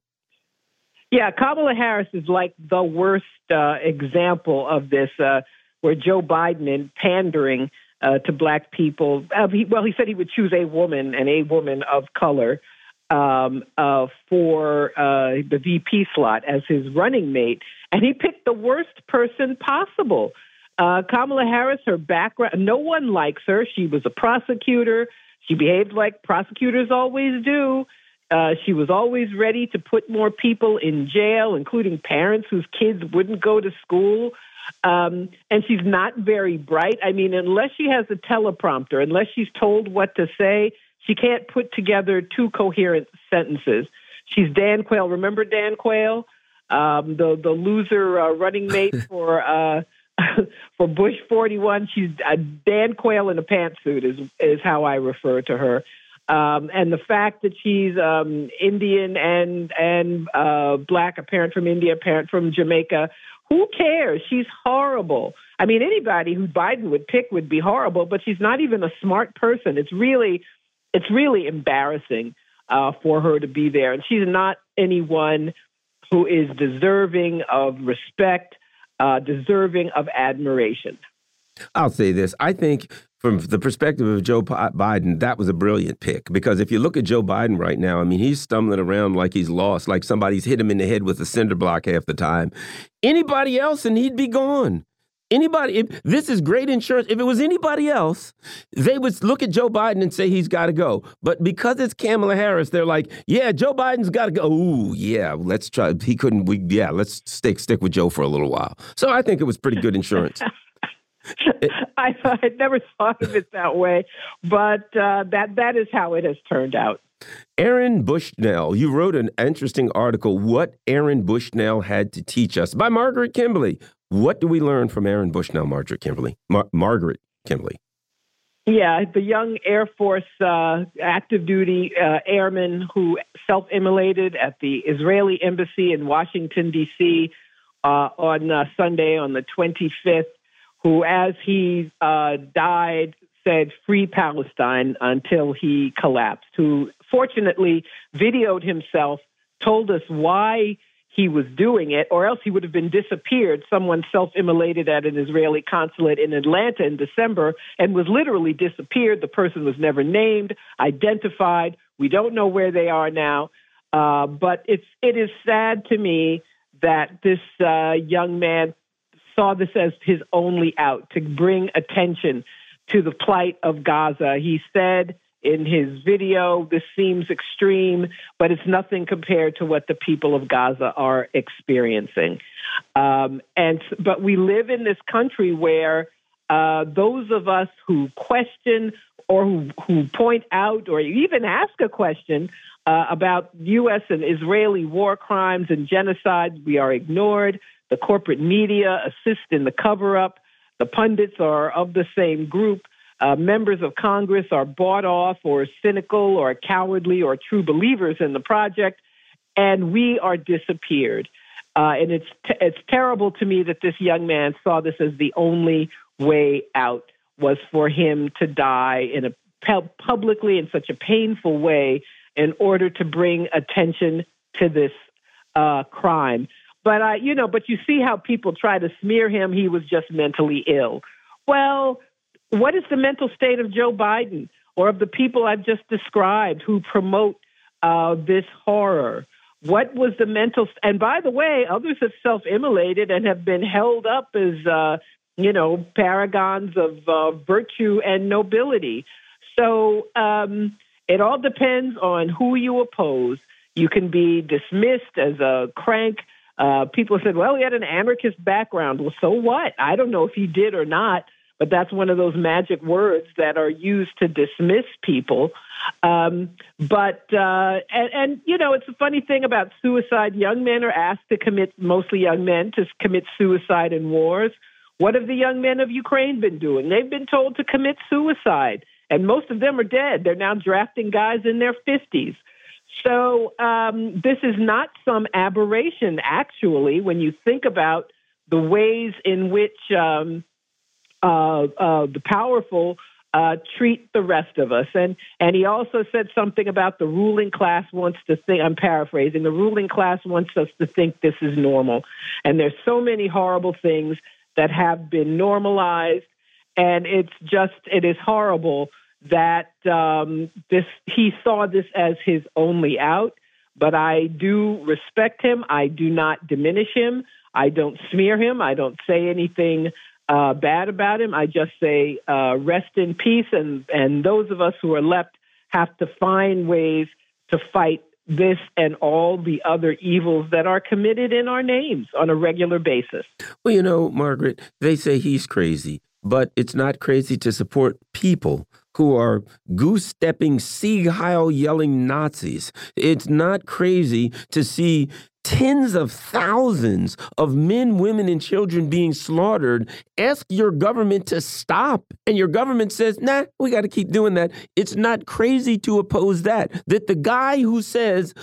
S4: Yeah, Kamala Harris is like the worst uh, example of this, uh, where Joe Biden, in pandering uh, to black people, uh, he, well, he said he would choose a woman and a woman of color um, for the VP slot as his running mate, and he picked the worst person possible. Uh, Kamala Harris, her background, no one likes her. She was a prosecutor. She behaved like prosecutors always do. Uh, she was always ready to put more people in jail, including parents whose kids wouldn't go to school. Um, and she's not very bright. I mean, unless she has a teleprompter, unless she's told what to say, she can't put together two coherent sentences. She's Dan Quayle. Remember Dan Quayle, um, the the loser uh, running mate (laughs) for uh, (laughs) for Bush 41. She's a Dan Quayle in a pantsuit is is how I refer to her. Um, and the fact that she's um, Indian and and uh, black, a parent from India, a parent from Jamaica, who cares? She's horrible. I mean, anybody who Biden would pick would be horrible, but she's not even a smart person. It's really, it's really embarrassing uh, for her to be there, and she's not anyone who is deserving of respect uh, deserving of admiration.
S1: I'll say this. I think from the perspective of Joe Biden, that was a brilliant pick because if you look at Joe Biden right now, I mean, he's stumbling around like he's lost, like somebody's hit him in the head with a cinder block half the time. Anybody else, and he'd be gone. Anybody, if, this is great insurance. If it was anybody else, they would look at Joe Biden and say he's got to go. But because it's Kamala Harris, they're like, yeah, Joe Biden's got to go. Ooh, yeah, let's try. He couldn't. We, yeah, let's stick stick with Joe for a little while. So I think it was pretty good insurance. (laughs)
S4: I, I never thought of it that way, but uh, that that is how it has turned out.
S1: Aaron Bushnell, you wrote an interesting article, What Aaron Bushnell Had to Teach Us, by Margaret Kimberley. What do we learn from Aaron Bushnell, Margaret Kimberley? Mar Margaret Kimberley.
S4: Yeah, the young Air Force uh, active duty uh, airman who self immolated at the Israeli embassy in Washington, D.C. Uh, on uh, Sunday, on the 25th, who, as he uh, died, said, Free Palestine until he collapsed, who fortunately videoed himself, told us why he was doing it, or else he would have been disappeared. Someone self immolated at an Israeli consulate in Atlanta in December and was literally disappeared. The person was never named, identified. We don't know where they are now. Uh, but it's it is sad to me that this uh, young man saw this as his only out to bring attention to the plight of Gaza. He said in his video. This seems extreme, but it's nothing compared to what the people of Gaza are experiencing. Um, and but we live in this country where uh, those of us who question or who, who point out or even ask a question uh, about U.S. and Israeli war crimes and genocide, we are ignored. The corporate media assist in the cover up. The pundits are of the same group uh, members of Congress are bought off or cynical or cowardly or true believers in the project, and we are disappeared. Uh, and it's t- it's terrible to me that this young man saw this as the only way out was for him to die in a pu- publicly in such a painful way in order to bring attention to this uh, crime. But uh, you know, but you see how people try to smear him. He was just mentally ill. Well, what is the mental state of Joe Biden or of the people I've just described who promote uh, this horror? What was the mental? St- and by the way, others have self-immolated and have been held up as uh, you know, paragons of uh, virtue and nobility. So um, it all depends on who you oppose. You can be dismissed as a crank. Uh, people said, well, he had an anarchist background. Well, so what? I don't know if he did or not, but that's one of those magic words that are used to dismiss people. Um, but, uh, and, and, you know, it's a funny thing about suicide. Young men are asked to commit, mostly young men, to commit suicide in wars. What have the young men of Ukraine been doing? They've been told to commit suicide, and most of them are dead. They're now drafting guys in their 50s. So um, this is not some aberration, actually, when you think about the ways in which um, uh, uh, the powerful uh, treat the rest of us. And and he also said something about the ruling class wants to think. I'm paraphrasing. The ruling class wants us to think this is normal, and there's so many horrible things that have been normalized, and it's just it is horrible that um, this he saw this as his only out. But I do respect him. I do not diminish him. I don't smear him. I don't say anything uh, bad about him. I just say uh, rest in peace. And and those of us who are left have to find ways to fight this and all the other evils that are committed in our names on a regular basis.
S1: Well, you know, Margaret, they say he's crazy, but it's not crazy to support people who are goose stepping, Sieg Heil yelling Nazis. It's not crazy to see tens of thousands of men, women, and children being slaughtered. Ask your government to stop. And your government says, nah, we got to keep doing that. It's not crazy to oppose that. That the guy who says,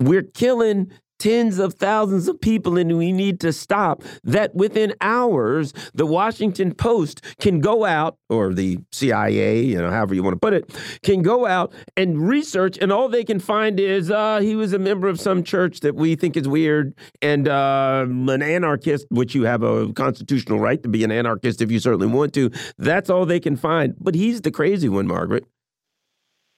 S1: we're killing tens of thousands of people and we need to stop that within hours the Washington Post can go out or the CIA you know however you want to put it can go out and research and all they can find is uh, he was a member of some church that we think is weird and uh, an anarchist which you have a constitutional right to be an anarchist if you certainly want to. That's all they can find. But he's the crazy one Margaret.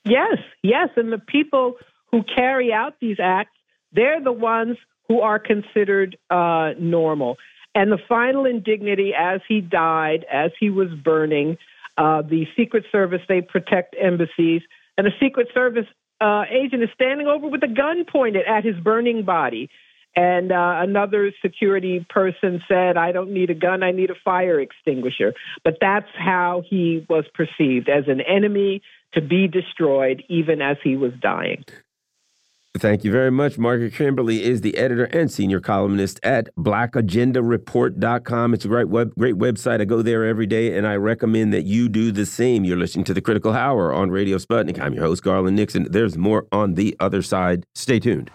S4: Yes yes and the people who carry out these acts they're the ones who are considered uh, normal. And the final indignity as he died, as he was burning, uh, the Secret Service, they protect embassies, and the Secret Service uh, agent is standing over with a gun pointed at his burning body. And uh, another security person said, I don't need a gun, I need a fire extinguisher. But that's how he was perceived as an enemy to be destroyed, even as he was dying.
S1: Thank you very much. Margaret Kimberley is the editor and senior columnist at blackagendareport.com. It's a great web, great website. I go there every day, and I recommend that you do the same. You're listening to the Critical Hour on Radio Sputnik. I'm your host, Garland Nixon. There's more on the other side. Stay tuned.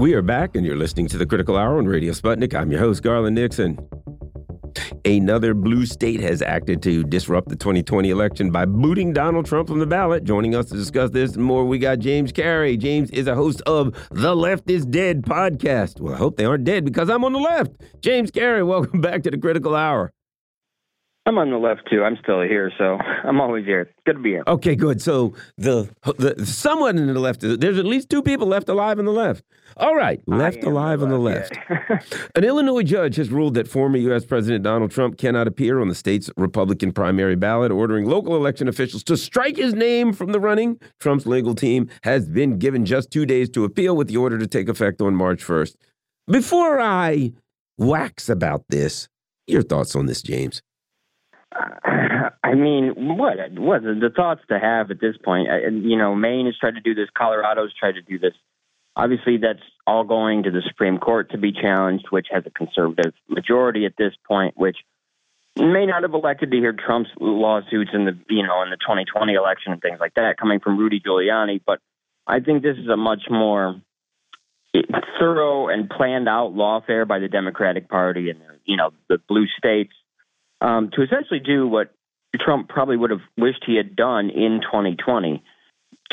S1: We are back, and you're listening to the Critical Hour on Radio Sputnik. I'm your host, Garland Nixon. Another blue state has acted to disrupt the 2020 election by booting Donald Trump from the ballot. Joining us to discuss this and more, we got James Carey. James is a host of the Left is Dead podcast. Well, I hope they aren't dead because I'm on the left. James Carey, (laughs) welcome back to the Critical Hour.
S5: I'm on the left too. I'm still here, so I'm always here. Good to be here.
S1: Okay, good. So the the someone in the left, there's at least two people left alive on the left. All right, left alive on the left. (laughs) An Illinois judge has ruled that former U.S. President Donald Trump cannot appear on the state's Republican primary ballot, ordering local election officials to strike his name from the running. Trump's legal team has been given just two days to appeal, with the order to take effect on March 1st. Before I wax about this, your thoughts on this, James?
S5: I mean, what what the thoughts to have at this point? You know, Maine has tried to do this. Colorado's tried to do this. Obviously, that's all going to the Supreme Court to be challenged, which has a conservative majority at this point, which may not have elected to hear Trump's lawsuits in the you know in the 2020 election and things like that coming from Rudy Giuliani. But I think this is a much more thorough and planned out lawfare by the Democratic Party and you know the blue states um, to essentially do what Trump probably would have wished he had done in 2020.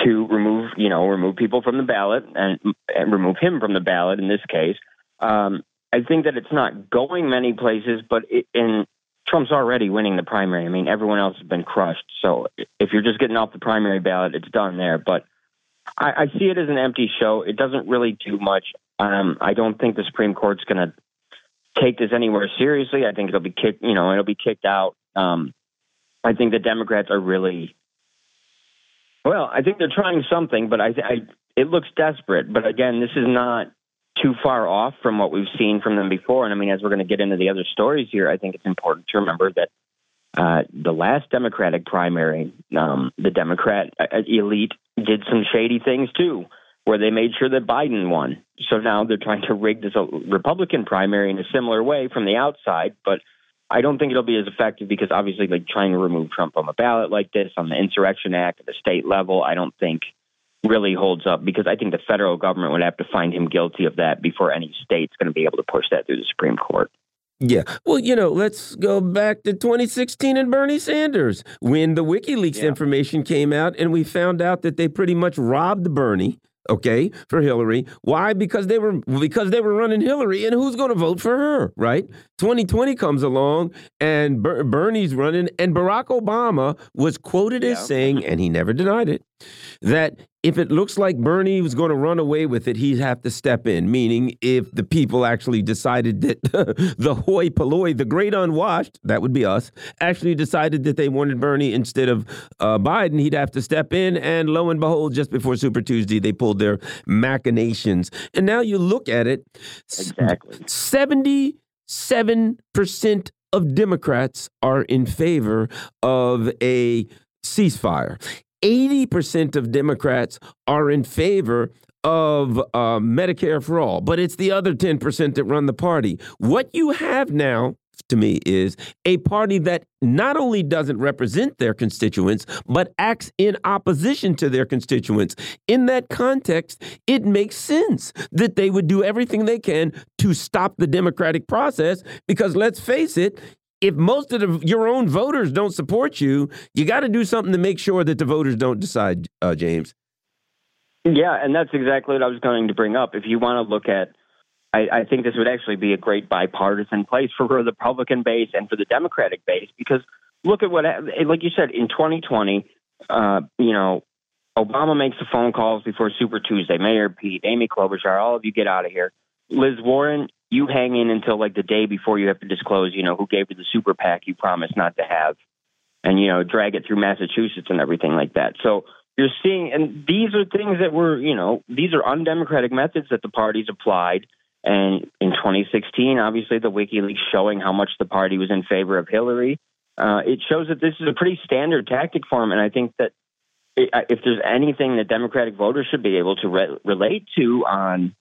S5: to remove, you know, remove people from the ballot and, and remove him from the ballot in this case. Um, I think that it's not going many places, but in Trump's already winning the primary. I mean, everyone else has been crushed. So if you're just getting off the primary ballot, it's done there. But I, I see it as an empty show. It doesn't really do much. Um, I don't think the Supreme Court's going to take this anywhere seriously. I think it'll be kicked. You know, it'll be kicked out. Um, I think the Democrats are really well. I think they're trying something, but I, I it looks desperate. But again, this is not too far off from what we've seen from them before. And I mean, as we're going to get into the other stories here, I think it's important to remember that uh, the last Democratic primary, um, the Democrat uh, elite did some shady things too, where they made sure that Biden won. So now they're trying to rig this uh, Republican primary in a similar way from the outside, but I don't think it'll be as effective because obviously, like trying to remove Trump from the ballot like this on the Insurrection Act at the state level, I don't think really holds up because I think the federal government would have to find him guilty of that before any state's going to be able to push that through the Supreme Court.
S1: Yeah. Well, you know, let's go back to 2016 and Bernie Sanders when the WikiLeaks yeah. information came out and we found out that they pretty much robbed Bernie okay, for Hillary. Why? Because they were because they were running Hillary, and who's going to vote for her, right? 2020 comes along, and Ber Bernie's running, and Barack Obama was quoted yeah. as saying, and he never denied it, that if it looks like Bernie was going to run away with it, he'd have to step in. Meaning, if the people actually decided that (laughs) the hoi polloi, the great unwashed, that would be us, actually decided that they wanted Bernie instead of uh, Biden, he'd have to step in. And lo and behold, just before Super Tuesday, they pulled their machinations. And now you look at it
S5: exactly
S1: 77% of Democrats are in favor of a ceasefire. 80% of Democrats are in favor of uh, Medicare for all, but it's the other 10% that run the party. What you have now, to me, is a party that not only doesn't represent their constituents, but acts in opposition to their constituents. In that context, it makes sense that they would do everything they can to stop the democratic process because let's face it, if most of the, your own voters don't support you, you got to do something to make sure that the voters don't decide, uh, James.
S5: Yeah, and that's exactly what I was going to bring up. If you want to look at, I, I think this would actually be a great bipartisan place for the Republican base and for the Democratic base because look at what, like you said, in 2020, uh, you know, Obama makes the phone calls before Super Tuesday. Mayor Pete, Amy Klobuchar, all of you get out of here. Liz Warren, you hang in until like the day before you have to disclose, you know, who gave you the super PAC you promised not to have, and you know, drag it through Massachusetts and everything like that. So you're seeing, and these are things that were, you know, these are undemocratic methods that the parties applied. And in 2016, obviously, the WikiLeaks showing how much the party was in favor of Hillary. Uh, it shows that this is a pretty standard tactic for them, and I think that if there's anything that Democratic voters should be able to re- relate to on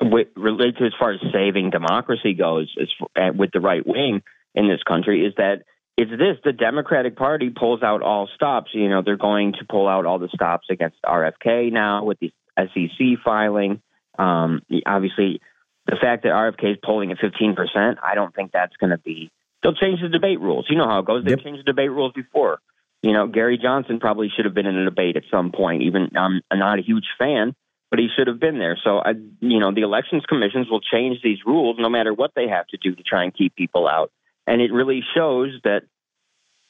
S5: with, related to as far as saving democracy goes, as, uh, with the right wing in this country, is that it's this: the Democratic Party pulls out all stops. You know, they're going to pull out all the stops against RFK now with the SEC filing. Um, obviously, the fact that RFK is polling at 15 percent, I don't think that's going to be. They'll change the debate rules. You know how it goes. They've yep. changed the debate rules before. You know, Gary Johnson probably should have been in a debate at some point. Even I'm not a huge fan, but he should have been there. So, I, you know, the elections commissions will change these rules no matter what they have to do to try and keep people out. And it really shows that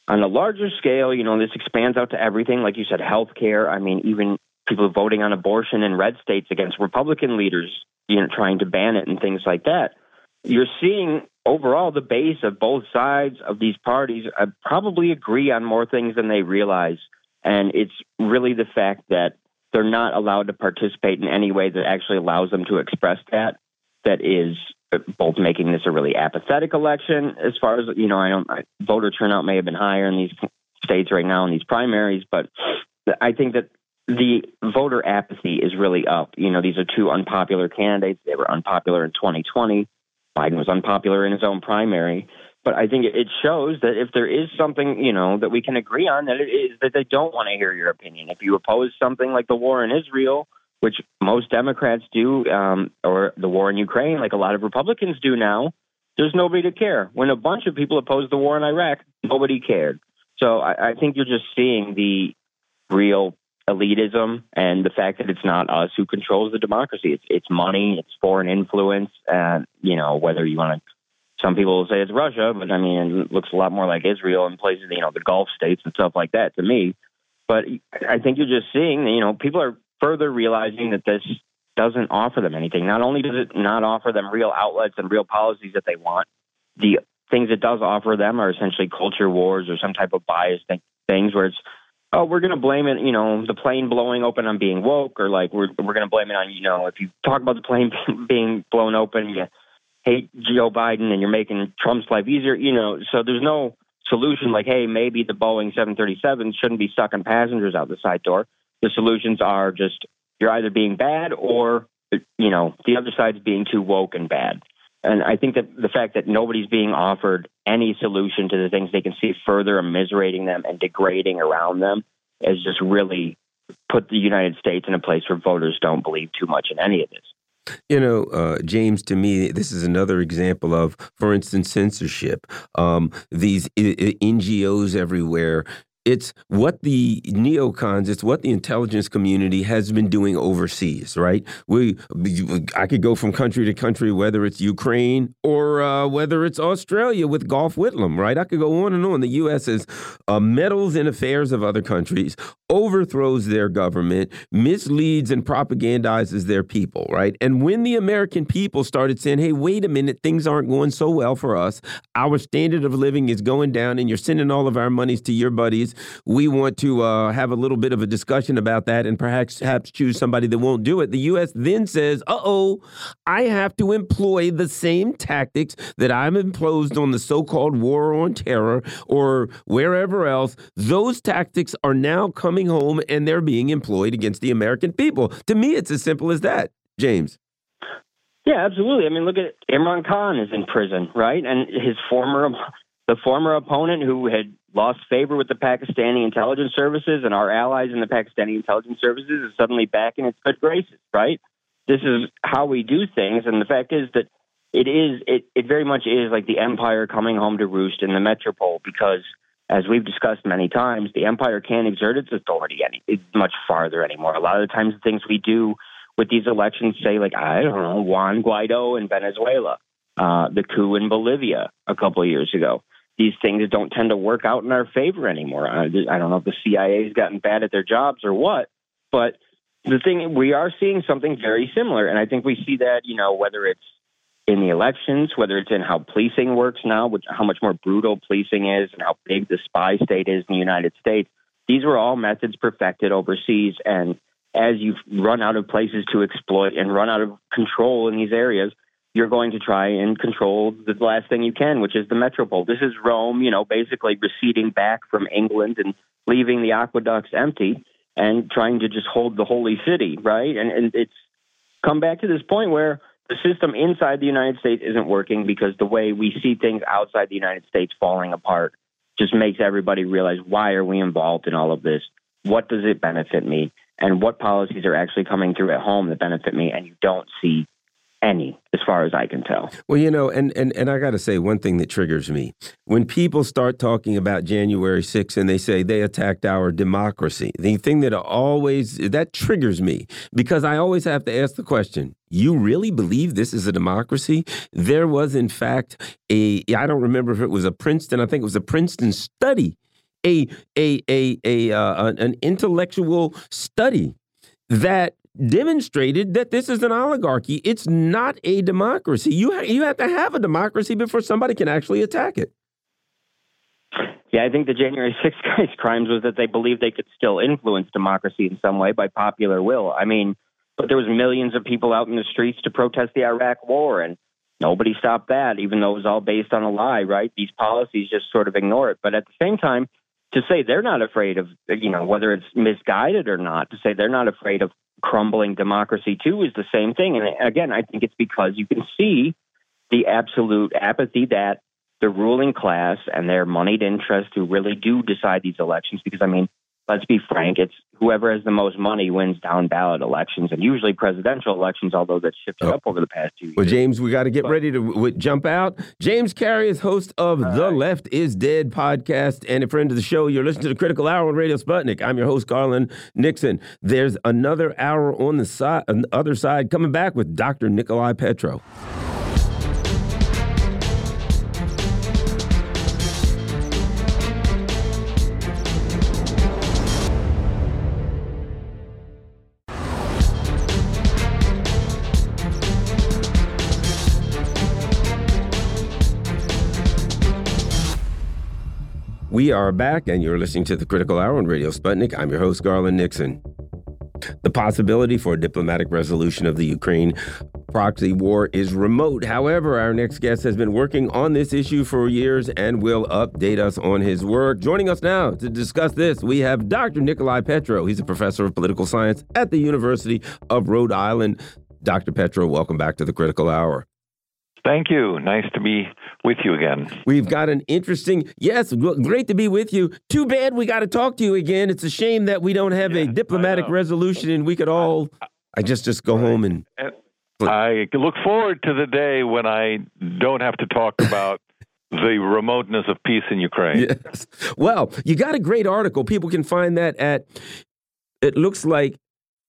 S5: on a larger scale, you know, this expands out to everything. Like you said, health care. I mean, even people voting on abortion in red states against Republican leaders, you know, trying to ban it and things like that. You're seeing overall the base of both sides of these parties uh, probably agree on more things than they realize. And it's really the fact that they're not allowed to participate in any way that actually allows them to express that. That is uh, both making this a really apathetic election, as far as you know. I don't voter turnout may have been higher in these states right now in these primaries, but I think that the voter apathy is really up. You know, these are two unpopular candidates. They were unpopular in 2020. Biden was unpopular in his own primary. But I think it shows that if there is something, you know, that we can agree on, that it is that they don't want to hear your opinion. If you oppose something like the war in Israel, which most Democrats do, um, or the war in Ukraine, like a lot of Republicans do now, there's nobody to care. When a bunch of people opposed the war in Iraq, nobody cared. So I, I think you're just seeing the real elitism and the fact that it's not us who controls the democracy. It's it's money, it's foreign influence, and you know whether you want to. Some people will say it's Russia, but I mean it looks a lot more like Israel and places, you know, the Gulf states and stuff like that to me. But I think you're just seeing, you know, people are further realizing that this doesn't offer them anything. Not only does it not offer them real outlets and real policies that they want, the things it does offer them are essentially culture wars or some type of bias things where it's oh, we're going to blame it, you know, the plane blowing open on being woke, or like we're we're going to blame it on, you know, if you talk about the plane (laughs) being blown open, you hate Joe Biden and you're making Trump's life easier, you know. So there's no solution like, hey, maybe the Boeing 737 shouldn't be sucking passengers out the side door. The solutions are just you're either being bad or you know the other side's being too woke and bad. And I think that the fact that nobody's being offered any solution to the things they can see further immiserating them and degrading around them has just really put the United States in a place where voters don't believe too much in any of this.
S1: You know, uh, James, to me, this is another example of, for instance, censorship. Um, these NGOs everywhere it's what the neocons, it's what the intelligence community has been doing overseas, right? We, I could go from country to country, whether it's Ukraine or uh, whether it's Australia with Gough Whitlam, right? I could go on and on. The U.S. is uh, meddles in affairs of other countries, overthrows their government, misleads and propagandizes their people, right? And when the American people started saying, hey, wait a minute, things aren't going so well for us, our standard of living is going down, and you're sending all of our monies to your buddies we want to uh, have a little bit of a discussion about that and perhaps, perhaps choose somebody that won't do it. The U.S. then says, uh oh, I have to employ the same tactics that I'm imposed on the so called war on terror or wherever else. Those tactics are now coming home and they're being employed against the American people. To me, it's as simple as that, James.
S5: Yeah, absolutely. I mean, look at Imran Khan is in prison, right? And his former the former opponent who had lost favor with the Pakistani intelligence services and our allies in the Pakistani intelligence services is suddenly back in its good graces, right? This is how we do things. And the fact is that it is, it, it very much is like the empire coming home to roost in the metropole because, as we've discussed many times, the empire can't exert its authority any much farther anymore. A lot of the times, the things we do with these elections say, like, I don't know, Juan Guaido in Venezuela, uh, the coup in Bolivia a couple of years ago these things don't tend to work out in our favor anymore. I, I don't know if the CIA has gotten bad at their jobs or what, but the thing we are seeing something very similar, and I think we see that you know whether it's in the elections, whether it's in how policing works now, which how much more brutal policing is, and how big the spy state is in the United States. These were all methods perfected overseas, and as you've run out of places to exploit and run out of control in these areas, you're going to try and control the last thing you can, which is the metropole. This is Rome, you know, basically receding back from England and leaving the aqueducts empty and trying to just hold the holy city, right? And, and it's come back to this point where the system inside the United States isn't working because the way we see things outside the United States falling apart just makes everybody realize why are we involved in all of this? What does it benefit me? And what policies are actually coming through at home that benefit me? And you don't see any as far as I can tell.
S1: Well, you know, and and and I got to say one thing that triggers me. When people start talking about January 6th and they say they attacked our democracy. The thing that always that triggers me because I always have to ask the question, you really believe this is a democracy? There was in fact a I don't remember if it was a Princeton, I think it was a Princeton study a a a a uh, an intellectual study that demonstrated that this is an oligarchy. It's not a democracy. You ha you have to have a democracy before somebody can actually attack it.
S5: Yeah, I think the January 6th (laughs) guys' crimes was that they believed they could still influence democracy in some way by popular will. I mean, but there was millions of people out in the streets to protest the Iraq war, and nobody stopped that, even though it was all based on a lie, right? These policies just sort of ignore it. But at the same time, to say they're not afraid of, you know, whether it's misguided or not, to say they're not afraid of crumbling democracy too is the same thing. And again, I think it's because you can see the absolute apathy that the ruling class and their moneyed interests who really do decide these elections. Because I mean, let's be frank, it's whoever has the most money wins down ballot elections and usually presidential elections, although that's shifted oh. up over the past two years.
S1: Well, James, we got to get but, ready to jump out. James Carey is host of The. Left is Dead podcast and a friend of the show. You're listening to the Critical Hour on Radio Sputnik. I'm your host, Garland Nixon. There's another hour on the side, on the other side, coming back with Dr. Nicolai Petro. We are back, and you're listening to the Critical Hour on Radio Sputnik. I'm your host, Garland Nixon. The possibility for a diplomatic resolution of the Ukraine proxy war is remote. However, our next guest has been working on this issue for years and will update us on his work. Joining us now to discuss this, we have Dr. Nicolai Petro. He's a professor of political science at the University of Rhode Island. Dr. Petro, welcome back to the Critical Hour.
S6: Thank you. Nice to be with you again.
S1: We've got an interesting, yes, great to be with you. Too bad we got to talk to you again. It's a shame that we don't have yeah, a diplomatic resolution and we could all, I just just go right. home and.
S6: I look forward to the day when I don't have to talk (laughs) about the remoteness of peace in Ukraine.
S1: Yes. Well, you got a great article. People can find that at, it looks like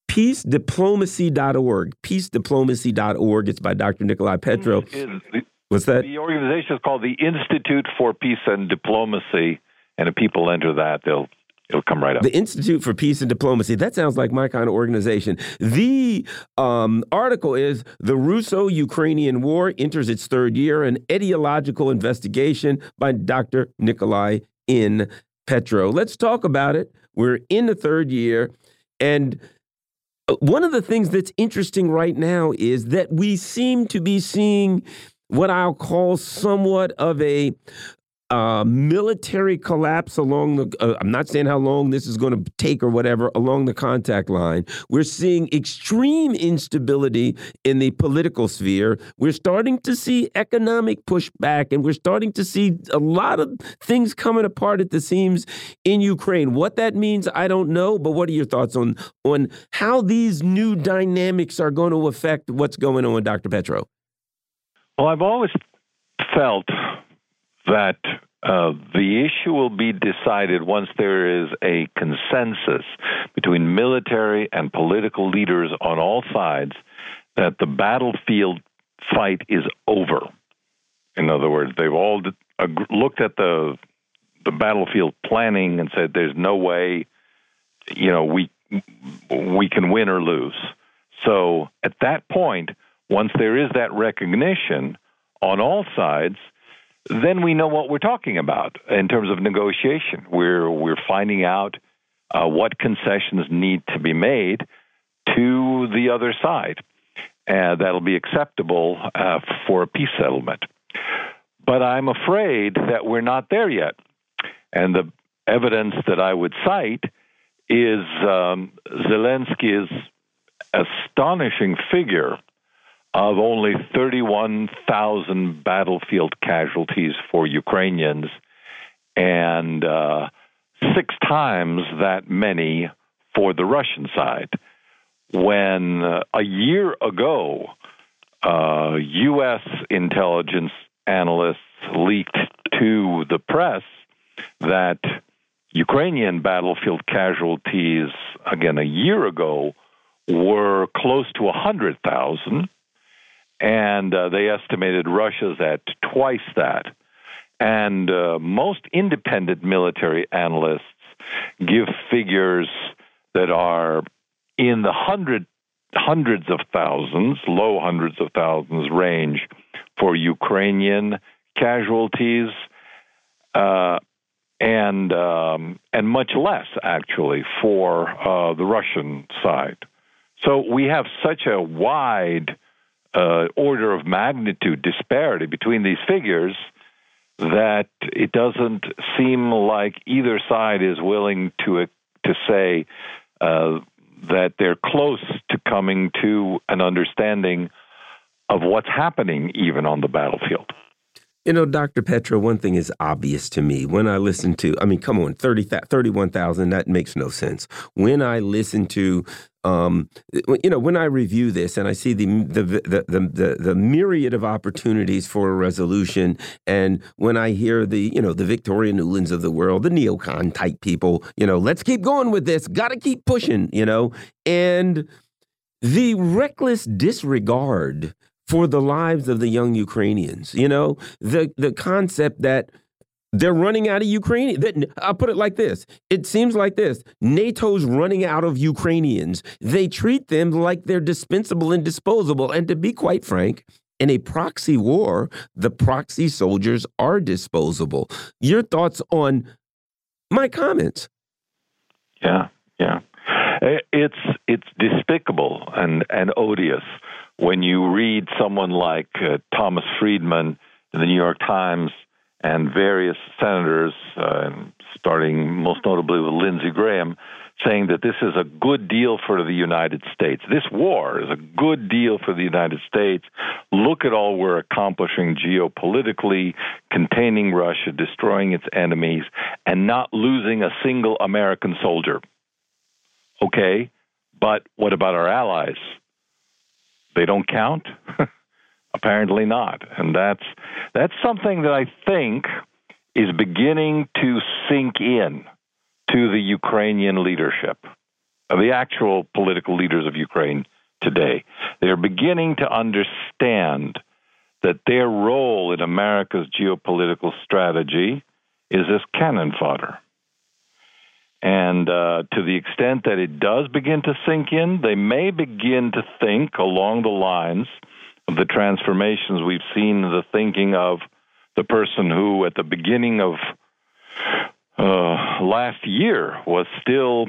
S1: peacediplomacy.org. Peacediplomacy.org. It's by Dr. Nicolai Petro. What's that?
S6: The organization is called the Institute for Peace and Diplomacy. And if people enter that, they'll it'll come right up.
S1: The Institute for Peace and Diplomacy. That sounds like my kind of organization. The um, article is The Russo Ukrainian War Enters Its Third Year, an ideological investigation by Dr. Nikolai in Petro. Let's talk about it. We're in the third year. And one of the things that's interesting right now is that we seem to be seeing what I'll call somewhat of a uh, military collapse along the. Uh, I'm not saying how long this is going to take or whatever along the contact line. We're seeing extreme instability in the political sphere. We're starting to see economic pushback, and we're starting to see a lot of things coming apart at the seams in Ukraine. What that means, I don't know. But what are your thoughts on on how these new dynamics are going to affect what's going on, with Dr. Petro?
S6: Well, I've always felt that uh, the issue will be decided once there is a consensus between military and political leaders on all sides that the battlefield fight is over. In other words, they've all looked at the the battlefield planning and said, "There's no way, you know, we we can win or lose." So at that point, once there is that recognition on all sides, then we know what we're talking about in terms of negotiation. We're we're finding out uh, what concessions need to be made to the other side, and that'll be acceptable uh, for a peace settlement. But I'm afraid that we're not there yet, and the evidence that I would cite is um, Zelensky's astonishing figure of only 31,000 battlefield casualties for Ukrainians and uh, six times that many for the Russian side. When uh, a year ago, uh, U.S. intelligence analysts leaked to the press that Ukrainian battlefield casualties, again, a year ago, were close to 100,000 and uh, they estimated Russia's at twice that. And uh, most independent military analysts give figures that are in the hundred, hundreds of thousands, low hundreds of thousands range for Ukrainian casualties, uh, and um, and much less actually for uh, the Russian side. So we have such a wide uh, order of magnitude disparity between these figures that it doesn't seem like either side is willing to to say uh, that they're close to coming to an understanding of what's happening even on the battlefield.
S1: You know, Dr. Petro, one thing is obvious to me. When I listen to, I mean, come on, 30, 31,000, that makes no sense. When I listen to um, you know, when I review this and I see the the, the the the myriad of opportunities for a resolution, and when I hear the you know the Victoria Nulands of the world, the neocon type people, you know, let's keep going with this, got to keep pushing, you know, and the reckless disregard for the lives of the young Ukrainians, you know, the the concept that they're running out of Ukraine. I'll put it like this. It seems like this. NATO's running out of Ukrainians. They treat them like they're dispensable and disposable. And to be quite frank, in a proxy war, the proxy soldiers are disposable. Your thoughts on my comments?
S6: Yeah, yeah. It's it's despicable and and odious when you read someone like uh, Thomas Friedman in the New York Times and various senators, uh, starting most notably with Lindsey Graham, saying that this is a good deal for the United States. This war is a good deal for the United States. Look at all we're accomplishing geopolitically, containing Russia, destroying its enemies, and not losing a single American soldier. Okay, but what about our allies? They don't count? (laughs) Apparently not. And that's that's something that I think is beginning to sink in to the Ukrainian leadership, the actual political leaders of Ukraine today. They're beginning to understand that their role in America's geopolitical strategy is as cannon fodder. And uh, to the extent that it does begin to sink in, they may begin to think along the lines the transformations we've seen the thinking of the person who, at the beginning of uh, last year, was still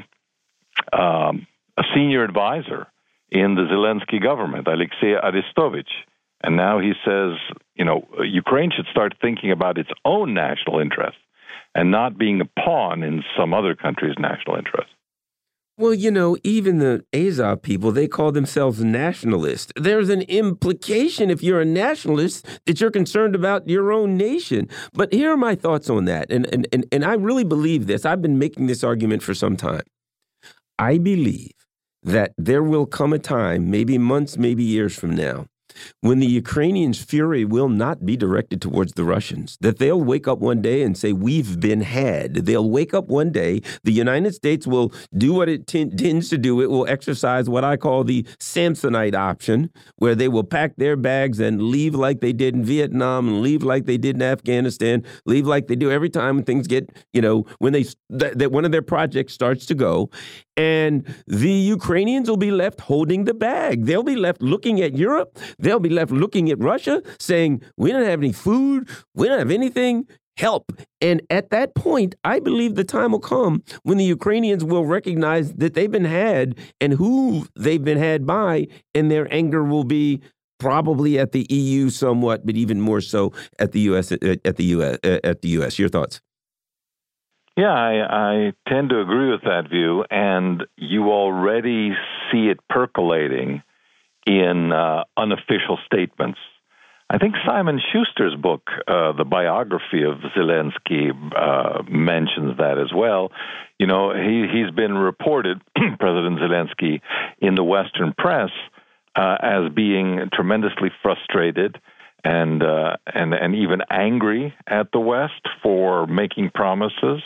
S6: um, a senior advisor in the Zelensky government, Alexei Arestovich. And now he says, you know, Ukraine should start thinking about its own national interest and not being a pawn in some other country's national interest.
S1: Well, you know, even the Azov people, they call themselves nationalists. There's an implication if you're a nationalist that you're concerned about your own nation. But here are my thoughts on that. And, and, and, and I really believe this. I've been making this argument for some time. I believe that there will come a time, maybe months, maybe years from now, when the Ukrainians' fury will not be directed towards the Russians, that they'll wake up one day and say, We've been had. They'll wake up one day, the United States will do what it tends to do. It will exercise what I call the Samsonite option, where they will pack their bags and leave like they did in Vietnam and leave like they did in Afghanistan, leave like they do every time when things get, you know, when they that one of their projects starts to go. And the Ukrainians will be left holding the bag. They'll be left looking at Europe. They'll be left looking at Russia saying, We don't have any food. We don't have anything. Help. And at that point, I believe the time will come when the Ukrainians will recognize that they've been had and who they've been had by, and their anger will be probably at the EU somewhat, but even more so at the US at the US at the US. Your thoughts?
S6: Yeah, I, I tend to agree with that view, and you already see it percolating in uh, unofficial statements. I think Simon Shuster's book, uh, the biography of Zelensky, uh, mentions that as well. You know, he he's been reported, (clears throat) President Zelensky, in the Western press uh, as being tremendously frustrated and uh, and and even angry at the West for making promises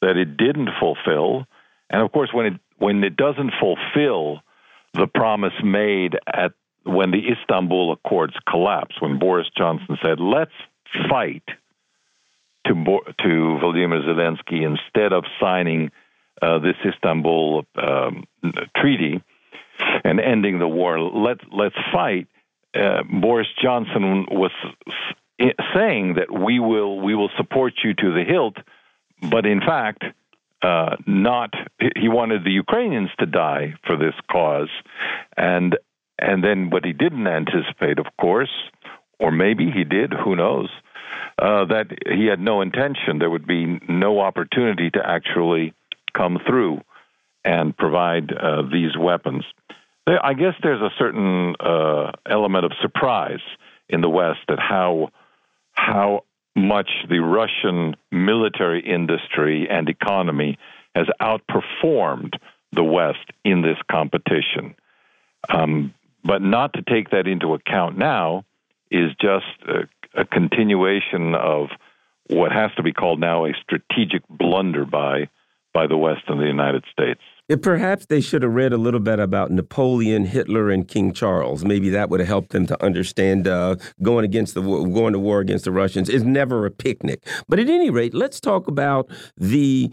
S6: that it didn't fulfill. And of course, when it when it doesn't fulfill the promise made at when the Istanbul Accords collapsed, when Boris Johnson said, "Let's fight to to Vladimir Zelensky instead of signing uh, this Istanbul um, treaty and ending the war. Let let's fight." Uh, Boris Johnson was saying that we will we will support you to the hilt, but in fact, uh, not he wanted the Ukrainians to die for this cause, and and then what he didn't anticipate, of course, or maybe he did, who knows, uh, that he had no intention. There would be no opportunity to actually come through and provide uh, these weapons. I guess there's a certain uh, element of surprise in the West at how how much the Russian military industry and economy has outperformed the West in this competition. Um, but not to take that into account now is just a, a continuation of what has to be called now a strategic blunder by by the West and the United States.
S1: Perhaps they should have read a little bit about Napoleon, Hitler, and King Charles. Maybe that would have helped them to understand uh, going against the going to war against the Russians is never a picnic. But at any rate, let's talk about the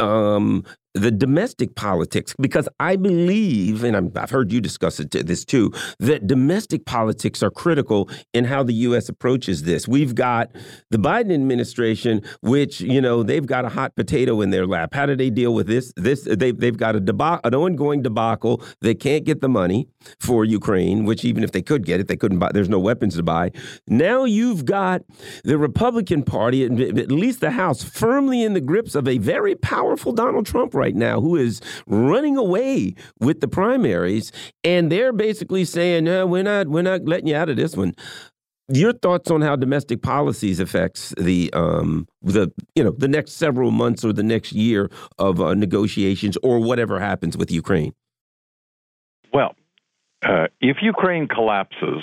S1: um, the domestic politics because I believe, and i have heard you discuss it, this too, that domestic politics are critical in how the U.S. approaches this. We've got the Biden administration, which you know they've got a hot potato in their lap. How do they deal with this? This they they've got a debacle, an ongoing debacle. They can't get the money for Ukraine, which even if they could get it, they couldn't buy. There's no weapons to buy. Now you've got the Republican Party, at least the House, firmly in the grips of a very powerful Donald Trump right right now who is running away with the primaries, and they're basically saying, no, we're not, we're not letting you out of this one. Your thoughts on how domestic policies affects the um, the you know the next several months or the next year of uh, negotiations or whatever happens with Ukraine?
S6: Well, uh, if Ukraine collapses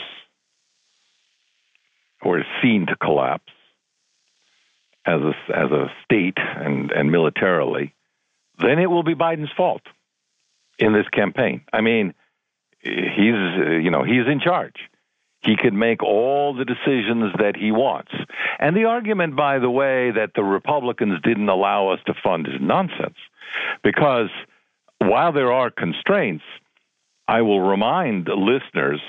S6: or is seen to collapse as a, as a state and, and militarily, then it will be Biden's fault in this campaign. I mean, he's you know he's in charge. He could make all the decisions that he wants. And the argument, by the way, that the Republicans didn't allow us to fund is nonsense. Because while there are constraints, I will remind listeners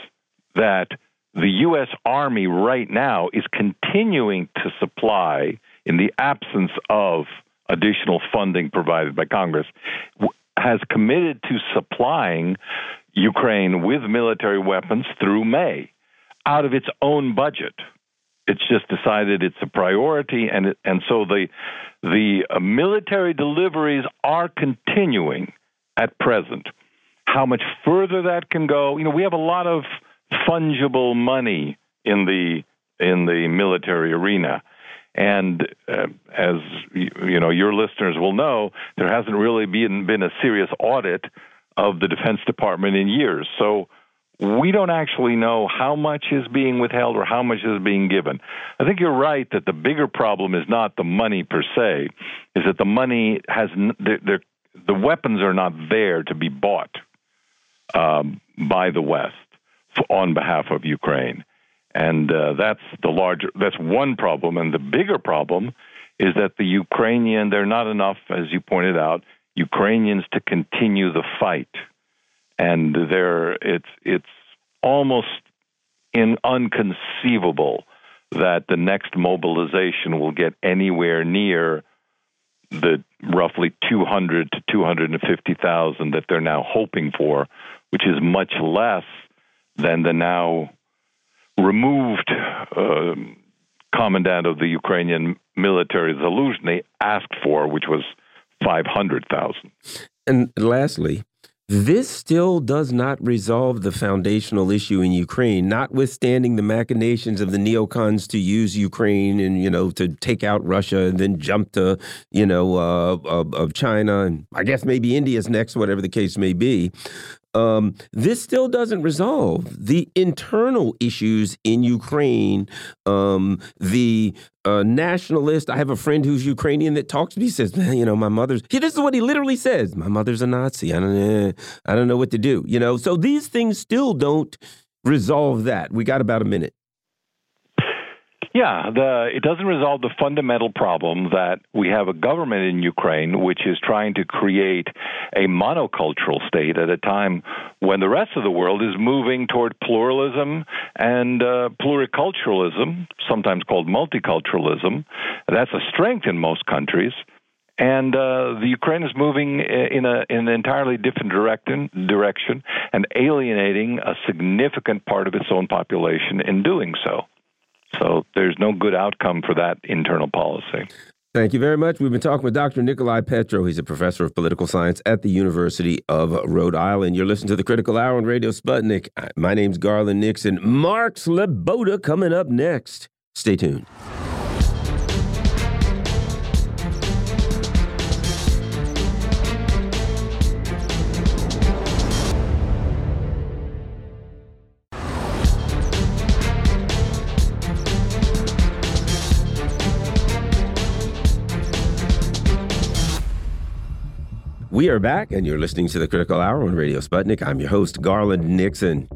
S6: that the U.S. Army right now is continuing to supply, in the absence of additional funding provided by Congress, has committed to supplying Ukraine with military weapons through May out of its own budget. It's just decided it's a priority, and and so the the uh, military deliveries are continuing at present. How much further that can go, you know, we have a lot of fungible money in the in the military arena. And uh, as you know, your listeners will know, there hasn't really been been a serious audit of the Defense Department in years. So we don't actually know how much is being withheld or how much is being given. I think you're right that the bigger problem is not the money per se, is that the money has the the weapons are not there to be bought um, by the West on behalf of Ukraine. And uh, that's the larger, that's one problem. And the bigger problem is that the Ukrainian, there are not enough, as you pointed out, Ukrainians to continue the fight. And there, it's, it's almost in unconceivable that the next mobilization will get anywhere near the roughly 200 to 250,000 that they're now hoping for, which is much less than the now removed uh, commandant of the Ukrainian military Zaluzhny asked for, which was 500,000.
S1: And lastly, this still does not resolve the foundational issue in Ukraine, notwithstanding the machinations of the neocons to use Ukraine and you know to take out Russia and then jump to you know uh, of, of China and I guess maybe India's next, whatever the case may be. Um, this still doesn't resolve the internal issues in Ukraine. Um, the uh, nationalist, I have a friend who's Ukrainian that talks to me. Says, "Man, you know, my mother's." He, this is what he literally says: "My mother's a Nazi. I don't, eh, I don't know what to do." You know, so these things still don't resolve that. We got about a minute.
S6: Yeah, the, it doesn't resolve the fundamental problem that we have a government in Ukraine which is trying to create a monocultural state at a time when the rest of the world is moving toward pluralism and uh, pluriculturalism, sometimes called multiculturalism. That's a strength in most countries. And uh, the Ukraine is moving in, a, in an entirely different direction and alienating a significant part of its own population in doing so. So there's no good outcome for that internal policy.
S1: Thank you very much. We've been talking with Dr. Nicolai Petro. He's a professor of political science at the University of Rhode Island. You're listening to the Critical Hour on Radio Sputnik. My name's Garland Nixon. Mark Sleboda coming up next. Stay tuned. We are back, and you're listening to the Critical Hour on Radio Sputnik. I'm your host, Garland Nixon.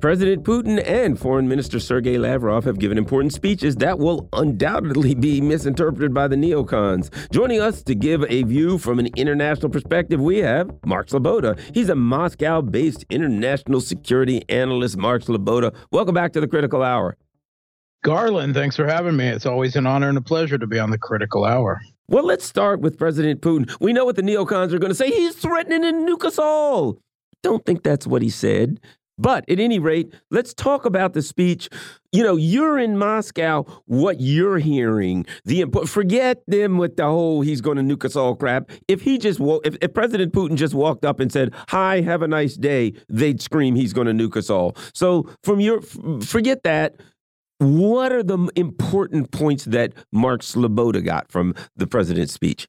S1: President Putin and Foreign Minister Sergei Lavrov have given important speeches that will undoubtedly be misinterpreted by the neocons. Joining us to give a view from an international perspective, we have Mark Sleboda. He's a Moscow based international security analyst. Mark Sleboda, welcome back to the Critical Hour.
S7: Garland, thanks for having me. It's always an honor and a pleasure to be on the Critical Hour.
S1: Well, let's start with President Putin. We know what the neocons are going to say. He's threatening to nuke us all. Don't think that's what he said. But at any rate, let's talk about the speech. You know, you're in Moscow. What you're hearing, the forget them with the whole "he's going to nuke us all" crap. If he just if, if President Putin just walked up and said, "Hi, have a nice day," they'd scream, "He's going to nuke us all." So from your forget that. What are the important points that Mark Sleboda got from the president's speech?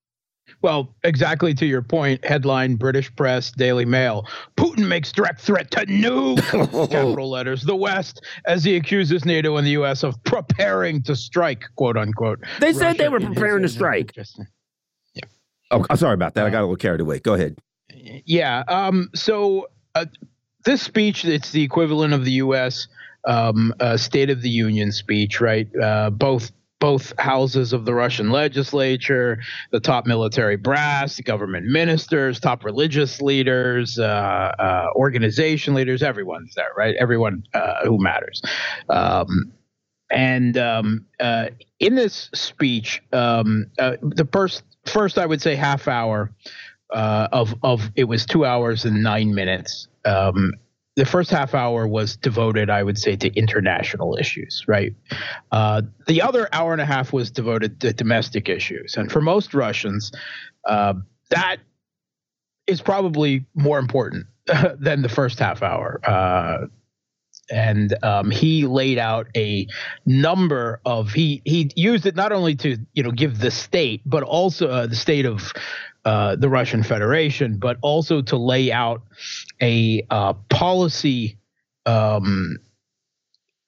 S7: Well, exactly to your point, headline British press, Daily Mail. Putin makes direct threat to nuke, (laughs) capital letters, the West, as he accuses NATO and the U.S. of preparing to strike, quote unquote.
S1: They Russia said they were preparing to strike. Yeah. Oh, I'm sorry about that. I got a little carried away. Go ahead.
S7: Yeah. Um, so uh, this speech, it's the equivalent of the U.S. Um, State of the Union speech, right? Uh, both both houses of the Russian legislature, the top military brass, government ministers, top religious leaders, uh, uh, organization leaders, everyone's there, right? Everyone uh, who matters. Um, and um, uh, in this speech, um, uh, the first, first, I would say, half hour uh, of of it was two hours and nine minutes. The first half hour was devoted, I would say, to international issues, right? Uh, the other hour and a half was devoted to domestic issues. And for most Russians, uh, that is probably more important (laughs) than the first half hour. Uh, and um, he laid out a number of he he used it not only to you know give the state but also uh, the state of uh, the Russian Federation, but also to lay out a uh, policy um,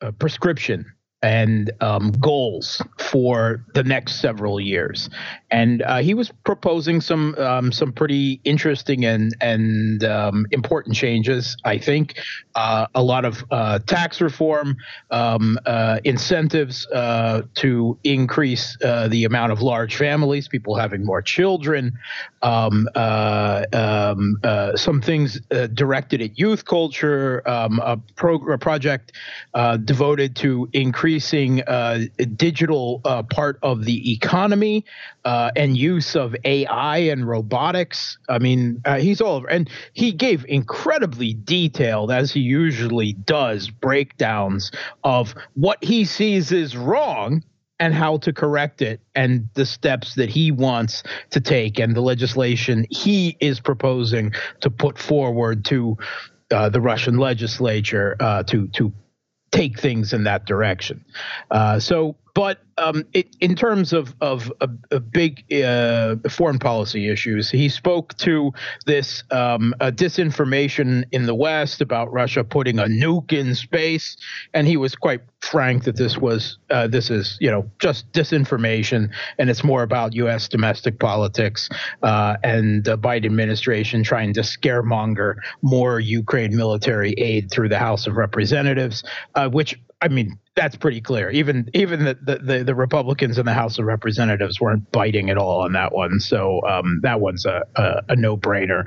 S7: a prescription and um, goals for the next several years. And uh, he was proposing some um, some pretty interesting and and um, important changes. I think uh, a lot of uh, tax reform, um, uh, incentives uh, to increase uh, the amount of large families, people having more children, um, um, some things directed at youth culture, a, pro- a project devoted to increase increasing uh, digital uh, part of the economy uh, and use of AI and robotics. I mean, he's all over. And he gave incredibly detailed, as he usually does, breakdowns of what he sees is wrong and how to correct it and the steps that he wants to take and the legislation he is proposing to put forward to uh, the Russian legislature uh, to to take things in that direction. Uh, so, but um, it, in terms of of a, big uh, foreign policy issues, he spoke to this um, disinformation in the West about Russia putting a nuke in space, and he was quite frank that this was uh, this is you know just disinformation, and it's more about U.S. domestic politics uh, and the Biden administration trying to scaremonger more Ukraine military aid through the House of Representatives, uh, which I mean, that's pretty clear. Even even the, the, the, Republicans in the House of Representatives weren't biting at all on that one. So um, that one's a, a, a no brainer.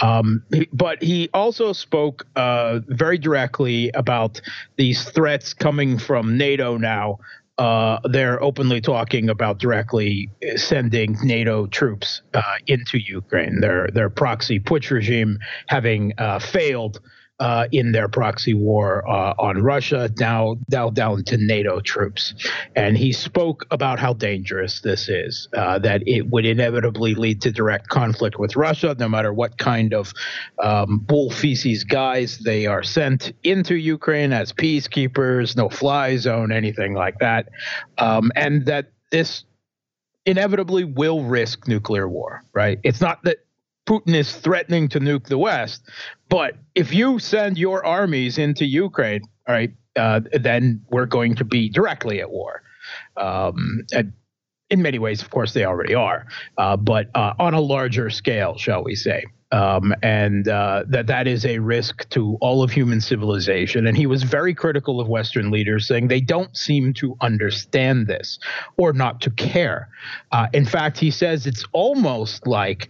S7: Um, but he also spoke uh, very directly about these threats coming from NATO now. Uh, they're openly talking about directly sending NATO troops uh, into Ukraine. Their their proxy putsch regime having uh, failed uh, in their proxy war uh, on Russia, now, now down to NATO troops. And he spoke about how dangerous this is, uh, that it would inevitably lead to direct conflict with Russia, no matter what kind of um, bull feces guys they are sent into Ukraine as peacekeepers, no fly zone, anything like that. Um, and that this inevitably will risk nuclear war, right? It's not that Putin is threatening to nuke the West. But if you send your armies into Ukraine, all right, uh, then we're going to be directly at war. Um, in many ways, of course, they already are, uh, but uh, on a larger scale, shall we say. Um, and uh, that that is a risk to all of human civilization. And he was very critical of Western leaders, saying they don't seem to understand this or not to care. Uh, in fact, he says it's almost like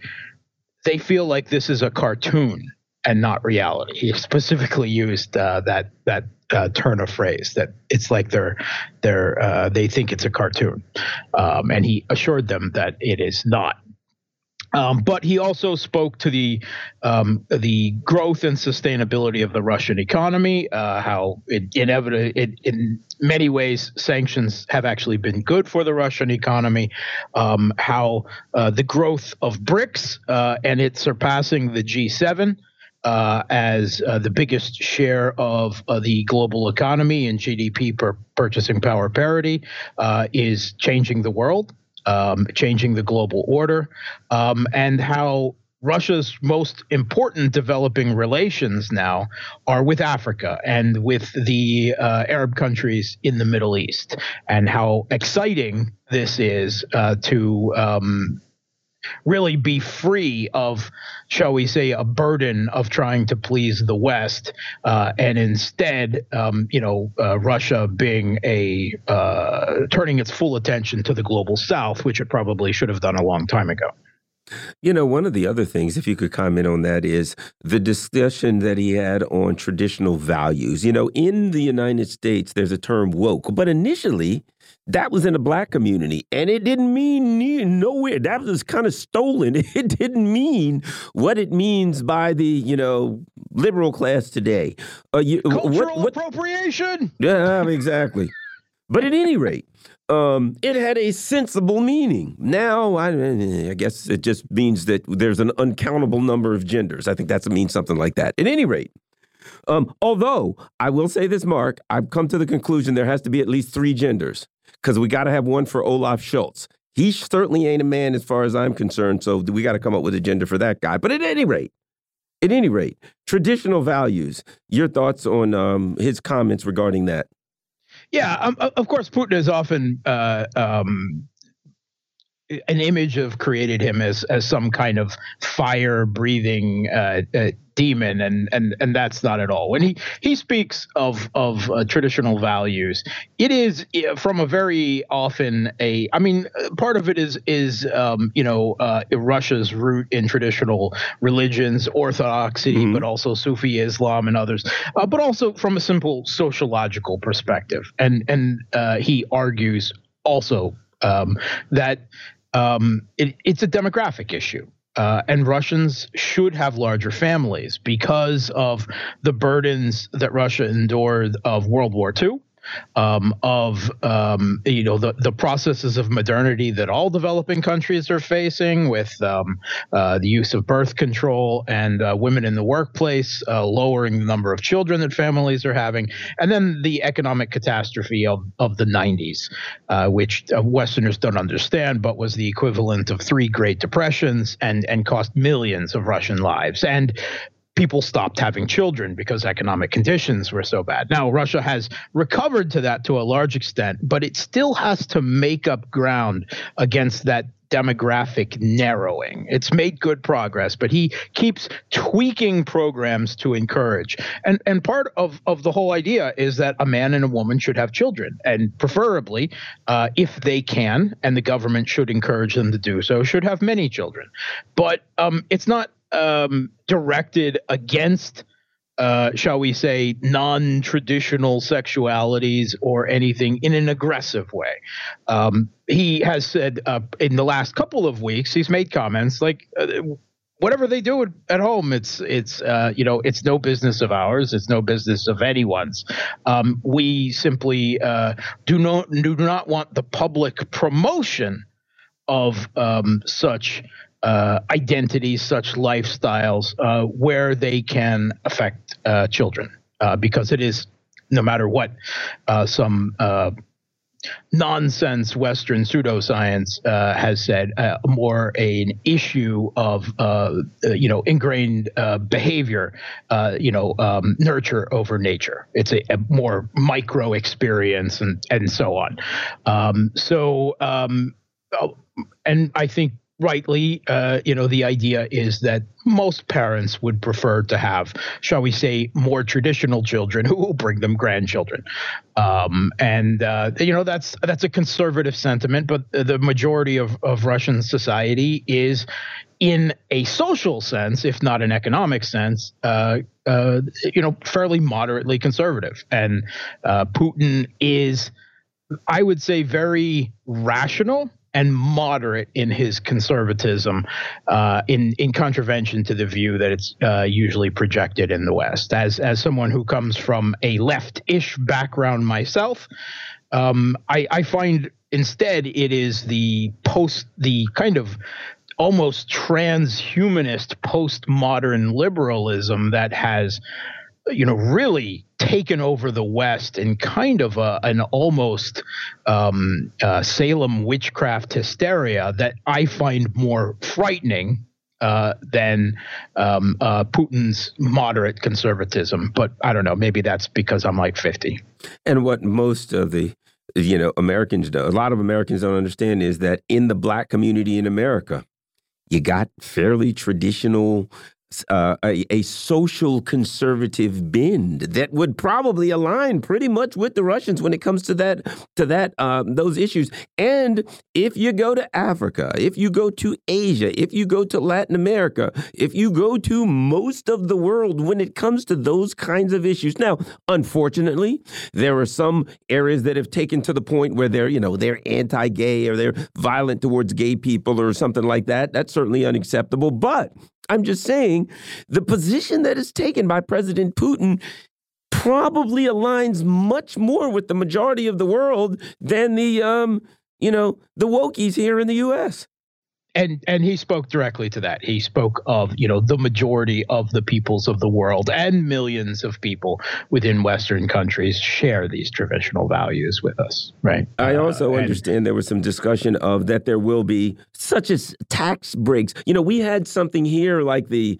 S7: they feel like this is a cartoon and not reality. He specifically used uh, that that uh, turn of phrase that it's like they're they're uh, they think it's a cartoon, um, and he assured them that it is not. Um, but he also spoke to the um, the growth and sustainability of the Russian economy, uh, how it, inevitably, it, in many ways, sanctions have actually been good for the Russian economy, um, how uh, the growth of BRICS uh, and it surpassing the G7 uh, as uh, the biggest share of uh, the global economy and GDP per purchasing power parity uh, is changing the world, um, changing the global order, um, and how Russia's most important developing relations now are with Africa and with the uh, Arab countries in the Middle East, and how exciting this is uh, to um, really be free of, shall we say, a burden of trying to please the West, uh, and instead, um, you know, uh, Russia being a uh, turning its full attention to the global South, which it probably should have done a long time ago.
S1: You know, one of the other things, if you could comment on that, is the discussion that he had on traditional values. You know, in the United States, there's a term woke, but initially that was in the black community and it didn't mean nowhere. That was kind of stolen. (laughs) It didn't mean what it means by the, you know, liberal class today.
S7: Uh, you, Cultural what, what, appropriation.
S1: Yeah, exactly. but at any rate, um, it had a sensible meaning. Now, I, I, guess it just means that there's an uncountable number of genders. I think that means something like that. At any rate, um, although I will say this, Mark, I've come to the conclusion there has to be at least three genders because we got to have one for Olaf Scholz. He certainly ain't a man as far as I'm concerned, so we got to come up with a gender for that guy. But at any rate, at any rate, traditional values. Your thoughts on um, his comments regarding that?
S7: Yeah, um, of course, Putin is often uh, um, an image of created him as as some kind of fire breathing uh, uh, demon, and and and that's not at all. When he he speaks of of uh, traditional values, it is from a very often a. I mean, part of it is is um, you know uh, Russia's root in traditional religions, Orthodoxy, mm-hmm. but also Sufi Islam and others, uh, but also from a simple sociological perspective, and and uh, he argues also um, that um, it, it's a demographic issue. Uh, and Russians should have larger families because of the burdens that Russia endured of World War II um, of um, you know the the processes of modernity that all developing countries are facing with um, uh, the use of birth control and uh, women in the workplace, uh, lowering the number of children that families are having, and then the economic catastrophe of of the 90s, uh, which uh, Westerners don't understand, but was the equivalent of three Great Depressions and and cost millions of Russian lives. And people stopped having children because economic conditions were so bad. Now, Russia has recovered to that to a large extent, but it still has to make up ground against that demographic narrowing. It's made good progress, but he keeps tweaking programs to encourage. And and part of of the whole idea is that a man and a woman should have children, and preferably, uh, if they can, and the government should encourage them to do so, should have many children. But um, it's not um, directed against, uh, shall we say, non traditional sexualities or anything in an aggressive way. Um, he has said uh, in the last couple of weeks, he's made comments like, uh, whatever they do at home, it's it's uh, you know it's no business of ours. It's no business of anyone's. Um, we simply uh, do not do not want the public promotion of um, such uh, identities, such lifestyles, uh, where they can affect uh, children, uh, because it is, no matter what, uh, some nonsense Western pseudoscience has said, more an issue of, you know, ingrained behavior, you know, um, nurture over nature. It's a, a, more micro experience and and so on. Um, so. Um, uh, and I think rightly, uh, you know, the idea is that most parents would prefer to have, shall we say, more traditional children who will bring them grandchildren, um, and uh, you know that's that's a conservative sentiment, but the majority of of Russian society is. In a social sense, if not an economic sense, uh, uh, you know, fairly moderately conservative, and uh, Putin is, I would say, very rational and moderate in his conservatism, uh, in in contravention to the view that it's uh, usually projected in the West. As as someone who comes from a left-ish background myself, um, I, I find instead it is the post the kind of almost transhumanist postmodern liberalism that has you know really taken over the West in kind of a, an almost um, uh, Salem witchcraft hysteria that I find more frightening uh, than um, uh, Putin's moderate conservatism. But I don't know. Maybe that's because I'm like 50.
S1: And what most of the you know Americans a lot of Americans don't understand is that in the black community in America, you got fairly traditional uh, a, a, social conservative bend that would probably align pretty much with the Russians when it comes to that to that um, those issues. And if you go to Africa, if you go to Asia, if you go to Latin America, if you go to most of the world when it comes to those kinds of issues. Now, unfortunately, there are some areas that have taken to the point where they're you know they're anti-gay or they're violent towards gay people or something like that. That's certainly unacceptable. But I'm just saying the position that is taken by President Putin probably aligns much more with the majority of the world than the um, you know, the wokies here in the US
S7: and and he spoke directly to that. He spoke of you know the majority of the peoples of the world and millions of people within Western countries share these traditional values with us. Right.
S1: I uh, also uh, understand there was some discussion of that there will be such as tax breaks. You know, we had something here like the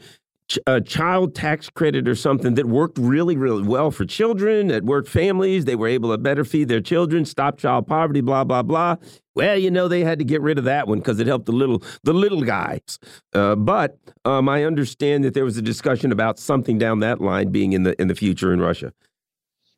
S1: a child tax credit or something that worked really, really well for children, that worked families. They were able to better feed their children, stop child poverty, blah blah blah. Well, you know they had to get rid of that one because it helped the little the little guys. Uh, but um, I understand that there was a discussion about something down that line being in the in the future in Russia.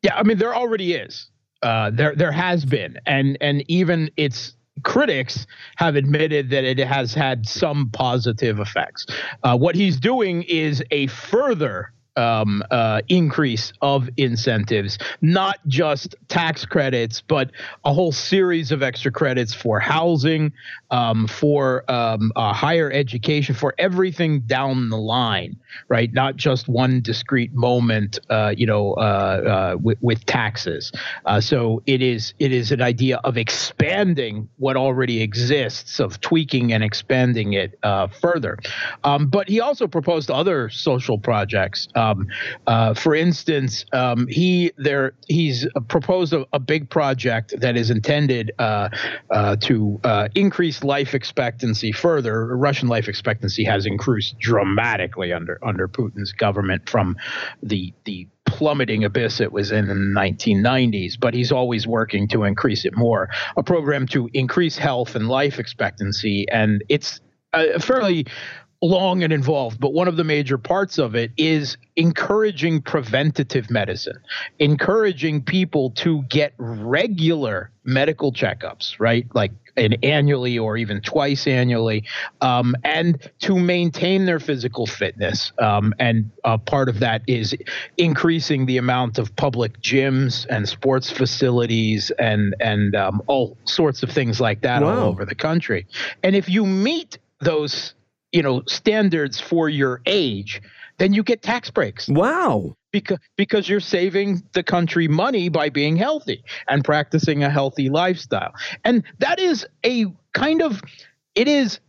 S7: Yeah, I mean there already is. Uh, there there has been, and and even it's critics have admitted that it has had some positive effects. Uh, what he's doing is a further um, uh, increase of incentives, not just tax credits, but a whole series of extra credits for housing, um, for um, uh, higher education, for everything down the line, right? Not just one discrete moment, uh, you know, uh, uh, with, with, taxes. Uh, so it is it is an idea of expanding what already exists, of tweaking and expanding it further. Um, but he also proposed other social projects. Um, uh, for instance, um, he there he's proposed a, a, big project that is intended uh, uh, to uh, increase life expectancy further. Russian life expectancy has increased dramatically under under Putin's government from the the plummeting abyss it was in the 1990s, but he's always working to increase it more. A program to increase health and life expectancy, and it's a fairly long and involved, but one of the major parts of it is encouraging preventative medicine, encouraging people to get regular medical checkups, right? Like an annually or even twice annually, um, and to maintain their physical fitness. Um, and uh, part of that is increasing the amount of public gyms and sports facilities and and um, all sorts of things like that wow. all over the country. And if you meet those you know standards for your age then you get tax breaks.
S1: Wow.
S7: Because because you're saving the country money by being healthy and practicing a healthy lifestyle. And that is a kind of it is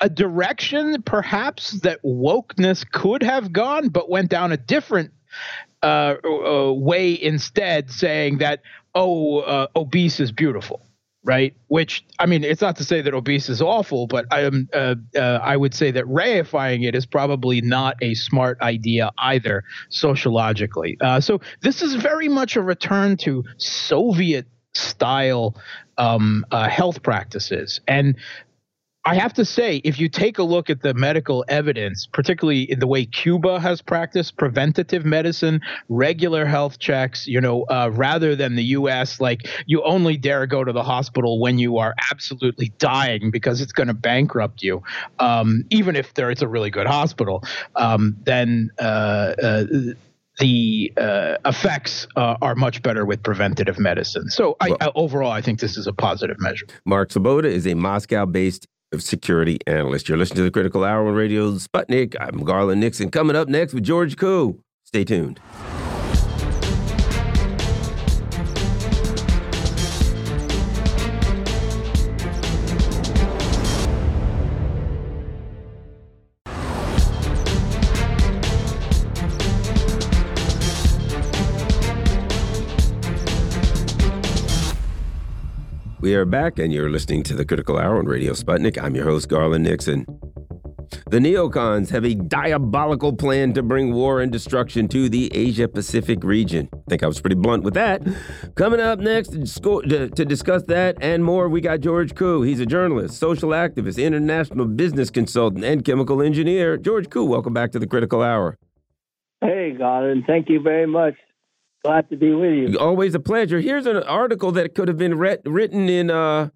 S7: a direction perhaps that wokeness could have gone but went down a different uh, uh, way instead saying that oh uh, obese is beautiful right? Which I mean, it's not to say that obese is awful, but I am uh, uh, I would say that reifying it is probably not a smart idea either sociologically. Uh, so this is very much a return to Soviet style um, uh, health practices. And I have to say, if you take a look at the medical evidence, particularly in the way Cuba has practiced preventative medicine, regular health checks, you know, uh, rather than the U.S., like you only dare go to the hospital when you are absolutely dying because it's going to bankrupt you, um, even if there it's a really good hospital. Um, then uh, uh, the uh, effects uh, are much better with preventative medicine. So, I, well, overall, I think this is a positive measure.
S1: Mark Sleboda is a Moscow based security analyst. You're listening to the Critical Hour on Radio Sputnik. I'm Garland Nixon. Coming up next with George Koo. Stay tuned. We are back, and you're listening to the Critical Hour on Radio Sputnik. I'm your host, Garland Nixon. The neocons have a diabolical plan to bring war and destruction to the Asia Pacific region. I think I was pretty blunt with that. Coming up next to, discuss that and more, we got George Koo. He's a journalist, social activist, international business consultant, and chemical engineer. George Koo, welcome back to the Critical Hour.
S8: Hey, Garland. Thank you very much. Glad to be with you.
S1: Always a pleasure. Here's an article that could have been written in uh,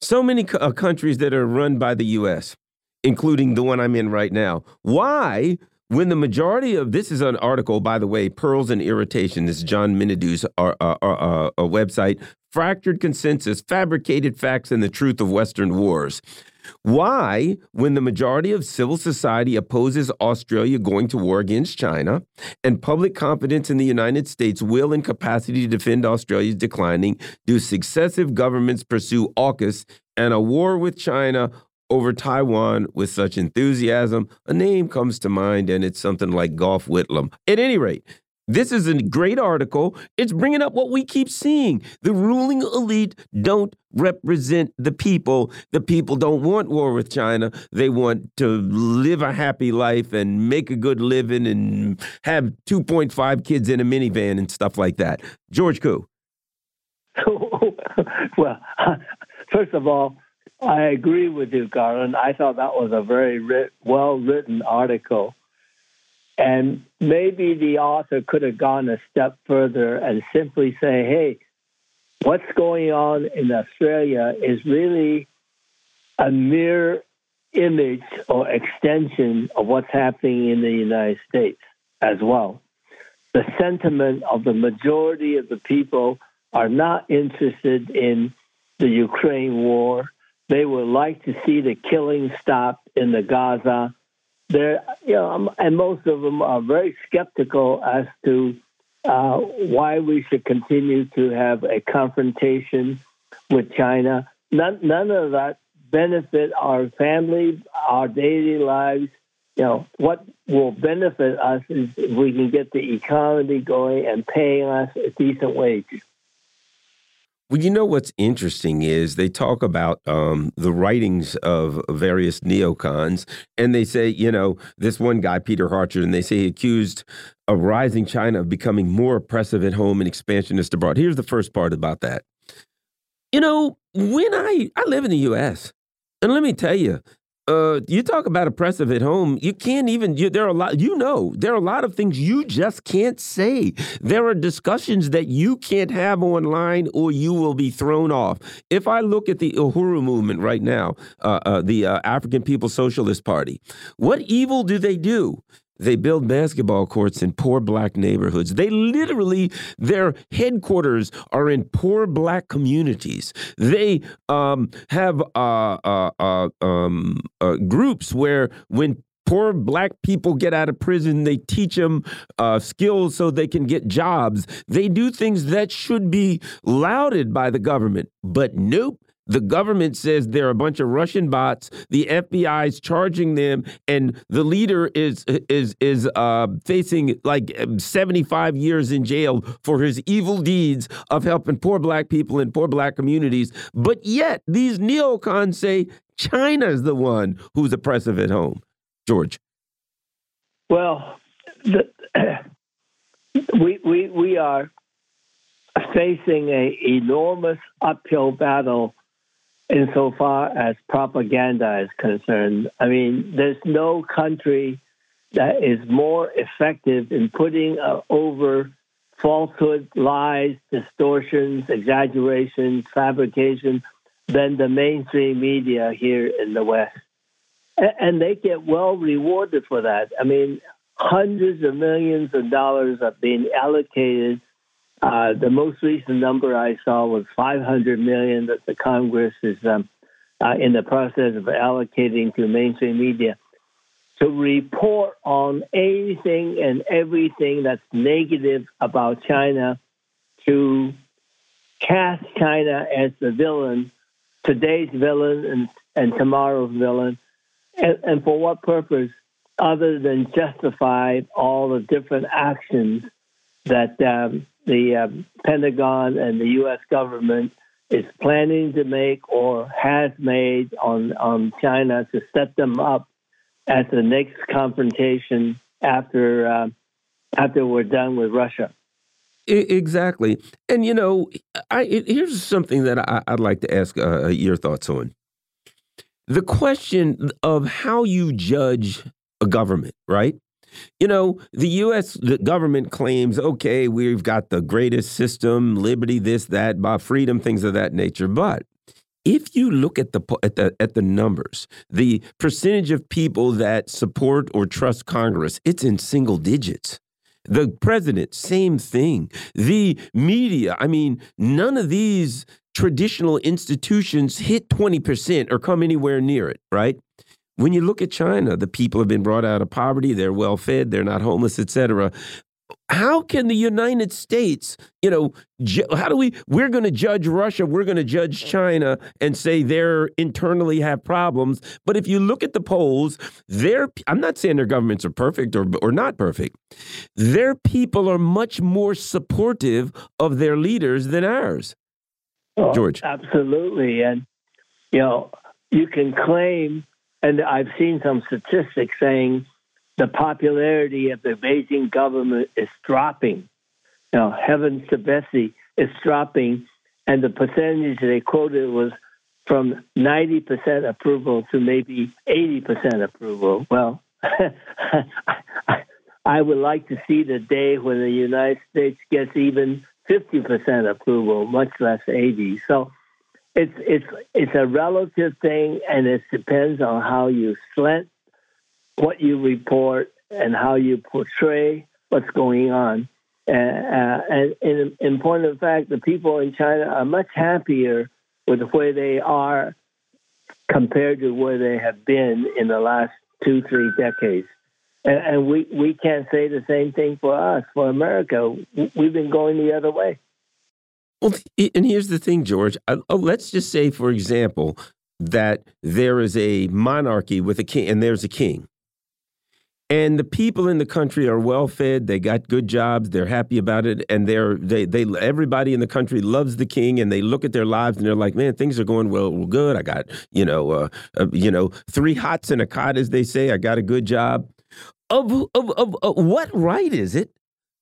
S1: so many uh, countries that are run by the U.S., including the one I'm in right now. Why, when the majority of this is an article, by the way, Pearls and Irritation, this is John Menadue's uh, uh, uh, uh website, Fractured Consensus, Fabricated Facts, and the Truth of Western Wars. Why, when the majority of civil society opposes Australia going to war against China, and public confidence in the United States' will and capacity to defend Australia's declining, do successive governments pursue AUKUS and a war with China over Taiwan with such enthusiasm? A name comes to mind, and it's something like Gough Whitlam. At any rate, this is a great article. It's bringing up what we keep seeing. The ruling elite don't represent the people. The people don't want war with China. They want to live a happy life and make a good living and have 2.5 kids in a minivan and stuff like that. George Koo. (laughs)
S8: well, first of all, I agree with you, Garland. I thought that was a very well written article. And maybe the author could have gone a step further and simply say, hey, what's going on in Australia is really a mere image or extension of what's happening in the United States as well. The sentiment of the majority of the people are not interested in the Ukraine war. They would like to see the killing stop in the Gaza there, you know, and most of them are very skeptical as to uh, why we should continue to have a confrontation with China. None, none of that benefit our family, our daily lives. You know, what will benefit us is if we can get the economy going and paying us a decent wage.
S1: Well, you know what's interesting is they talk about um, the writings of various neocons, and they say, you know, this one guy, Peter Hartcher, and they say he accused a rising China of becoming more oppressive at home and expansionist abroad. Here's the first part about that. You know, when I I live in the U.S. and let me tell you, uh, you talk about oppressive at home. You can't even. You, there are a lot. You know, there are a lot of things you just can't say. There are discussions that you can't have online, or you will be thrown off. If I look at the Uhuru movement right now, uh, uh, the uh, African People's Socialist Party, what evil do they do? They build basketball courts in poor black neighborhoods. They literally, their headquarters are in poor black communities. They um, have uh, uh, uh, um, uh, groups where when poor black people get out of prison, they teach them uh, skills so they can get jobs. They do things that should be lauded by the government, but nope. The government says they're a bunch of Russian bots. The FBI is charging them, and the leader is is is uh, facing like 75 years in jail for his evil deeds of helping poor black people in poor black communities. But yet, these neocons say China's the one who's oppressive at home. George.
S8: Well, the, (clears throat) we we we are facing a enormous uphill battle insofar as propaganda is concerned. I mean, there's no country that is more effective in putting uh, over falsehood, lies, distortions, exaggerations, fabrication than the mainstream media here in the West. And they get well rewarded for that. I mean, hundreds of millions of dollars are being allocated. Uh, the most recent number I saw was 500 million that the Congress is um, uh, in the process of allocating to mainstream media to report on anything and everything that's negative about China, to cast China as the villain, today's villain and, and tomorrow's villain. And, and for what purpose? Other than justify all the different actions that um, the um, Pentagon and the U.S. government is planning to make or has made on, on China to set them up at the next confrontation after uh, after we're done with Russia.
S1: Exactly, and you know, I it, here's something that I, would like to ask uh, your thoughts on the question of how you judge a government, right? You know, the U.S. The government claims, okay, we've got the greatest system, liberty, this, that, about freedom, things of that nature. But if you look at the at the at the numbers, the percentage of people that support or trust Congress, it's in single digits. The president, same thing. The media, I mean, none of these traditional institutions hit 20% or come anywhere near it, right? When you look at China, the people have been brought out of poverty, they're well fed, they're not homeless, etc how can the United States, you know, how do we, we're going to judge Russia, we're going to judge China and say they're internally have problems. But if you look at the polls, their, I'm not saying their governments are perfect or, or not perfect. Their people are much more supportive of their leaders than ours. Oh, George.
S8: Absolutely. And, you know, you can claim, and I've seen some statistics saying the popularity of the Beijing government is dropping. Now, heavens to Betsy, it's dropping, and the percentage they quoted was from 90% approval to maybe 80% approval. Well, (laughs) I would like to see the day when the United States gets even 50% approval, much less 80. So it's it's it's a relative thing, and it depends on how you slant what you report and how you portray what's going on. Uh, and in, in point of fact, the people in China are much happier with where they are compared to where they have been in the last two, three decades. And, and we, we can't say the same thing for us, for America. We've been going the other way.
S1: Well, and here's the thing, George. Oh, let's just say, for example, that there is a monarchy with a king, and there's a king. And the people in the country are well fed they got good jobs they're happy about it and they're they they everybody in the country loves the king and they look at their lives and they're like man things are going well, well good. I got you know uh, uh, you know three hots and a cot as they say. I got a good job. Of, of, of, of what right is it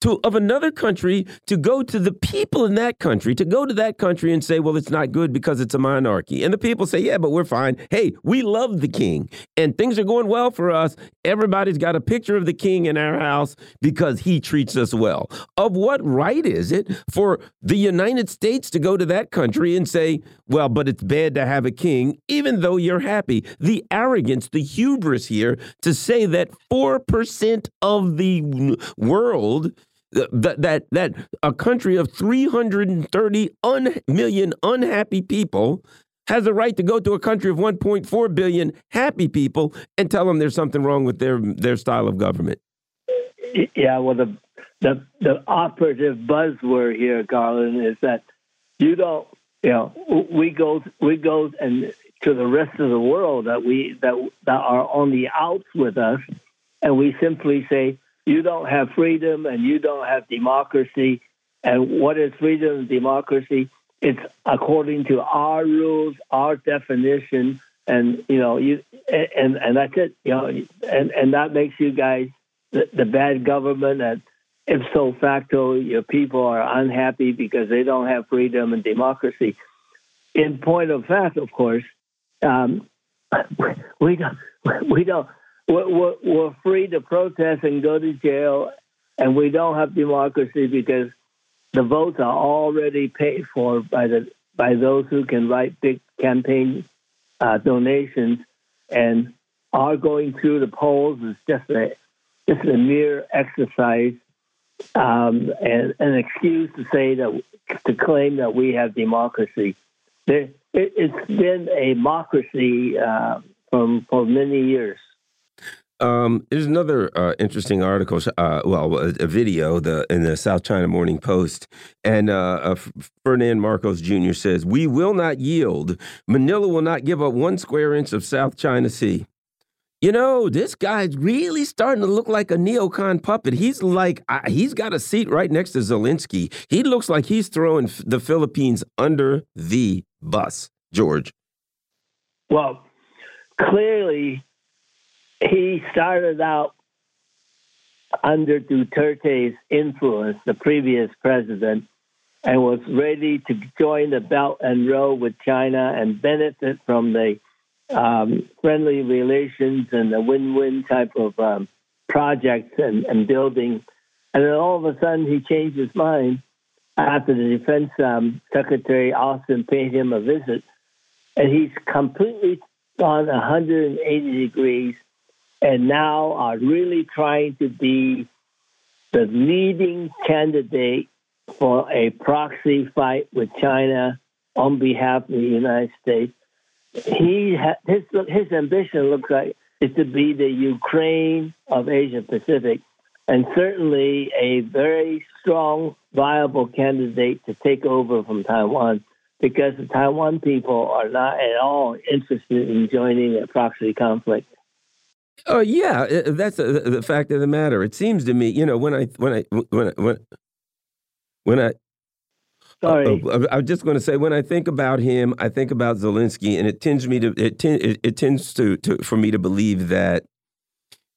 S1: to of another country to go to the people in that country to go to that country and say well it's not good because it's a monarchy. And the people say yeah but we're fine. Hey we love the king and things are going well for us. Everybody's got a picture of the king in our house because he treats us well. Of what right is it for the united states to go to that country and say well but it's bad to have a king even though you're happy? The arrogance the hubris here to say that 4% of the world that that that a country of 330 un, million unhappy people has the right to go to a country of 1.4 billion happy people and tell them there's something wrong with their their style of government.
S8: Yeah, well, the the the operative buzzword here, Garland, is that you don't. You know, we go we go and to the rest of the world that we that that are on the outs with us, and we simply say you don't have freedom and you don't have democracy. And what is freedom and democracy? It's according to our rules, our definition, and you know, you and and that's it. You know, and and that makes you guys the, the bad government, and ipso facto, your people are unhappy because they don't have freedom and democracy. In point of fact, of course, um, (laughs) we don't, we don't, we're, we're free to protest and go to jail, and we don't have democracy because the votes are already paid for by the by those who can write big campaign uh, donations, and are going through the polls is just a just a mere exercise um, and an excuse to say that to claim that we have democracy. There, it, has been a democracy uh, from for many years.
S1: Um, there's another uh, interesting article, uh, well, a, a, video the, in the South China Morning Post. And uh, Marcos Jr. says, We will not yield. Manila will not give up one square inch of South China Sea. You know, this guy's really starting to look like a neocon puppet. He's like, he's got a seat right next to Zelensky. He looks like he's throwing the Philippines under the bus, George.
S8: Well, clearly, he started out under Duterte's influence, the previous president, and was ready to join the Belt and Road with China and benefit from the um, friendly relations and the win-win type of um, projects and, and building. And then all of a sudden, he changed his mind after the defense um, secretary Austin paid him a visit, and he's completely gone 180 degrees, and now are really trying to be the leading candidate for a proxy fight with China on behalf of the United States he his his ambition looks like is to be the Ukraine of Asia Pacific, and certainly a very strong, viable candidate to take over from Taiwan, because the Taiwan people are not at all interested in joining a proxy conflict.
S1: Oh yeah, uh, that's the fact of the matter. It seems to me, you know, when I when I when I, when when I
S8: Sorry.
S1: Uh, I was just going to say when I think about him, I think about Zelensky, and it tends me to it, it, it tends to, to for me to believe that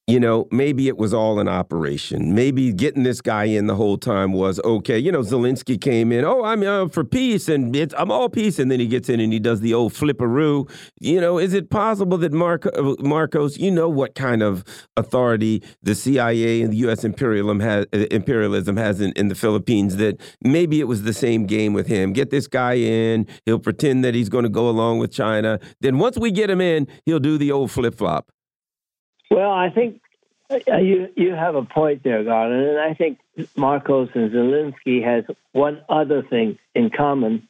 S1: you know, maybe it was all an operation. Maybe getting this guy in the whole time was okay. You know, Zelensky came in, oh, I'm uh, for peace and I'm all peace. And then he gets in and he does the old flipperoo. You know, is it possible that uh, Marcos, you know what kind of authority the CIA and the U.S. imperialism has, uh, imperialism has in, in the Philippines that maybe it was the same game with him? Get this guy in, he'll pretend that he's going to go along with China. Then once we get him in, he'll do the old flip flop.
S8: Well, I think uh, you you have a point there, Garland, and I think Marcos and Zelensky has one other thing in common.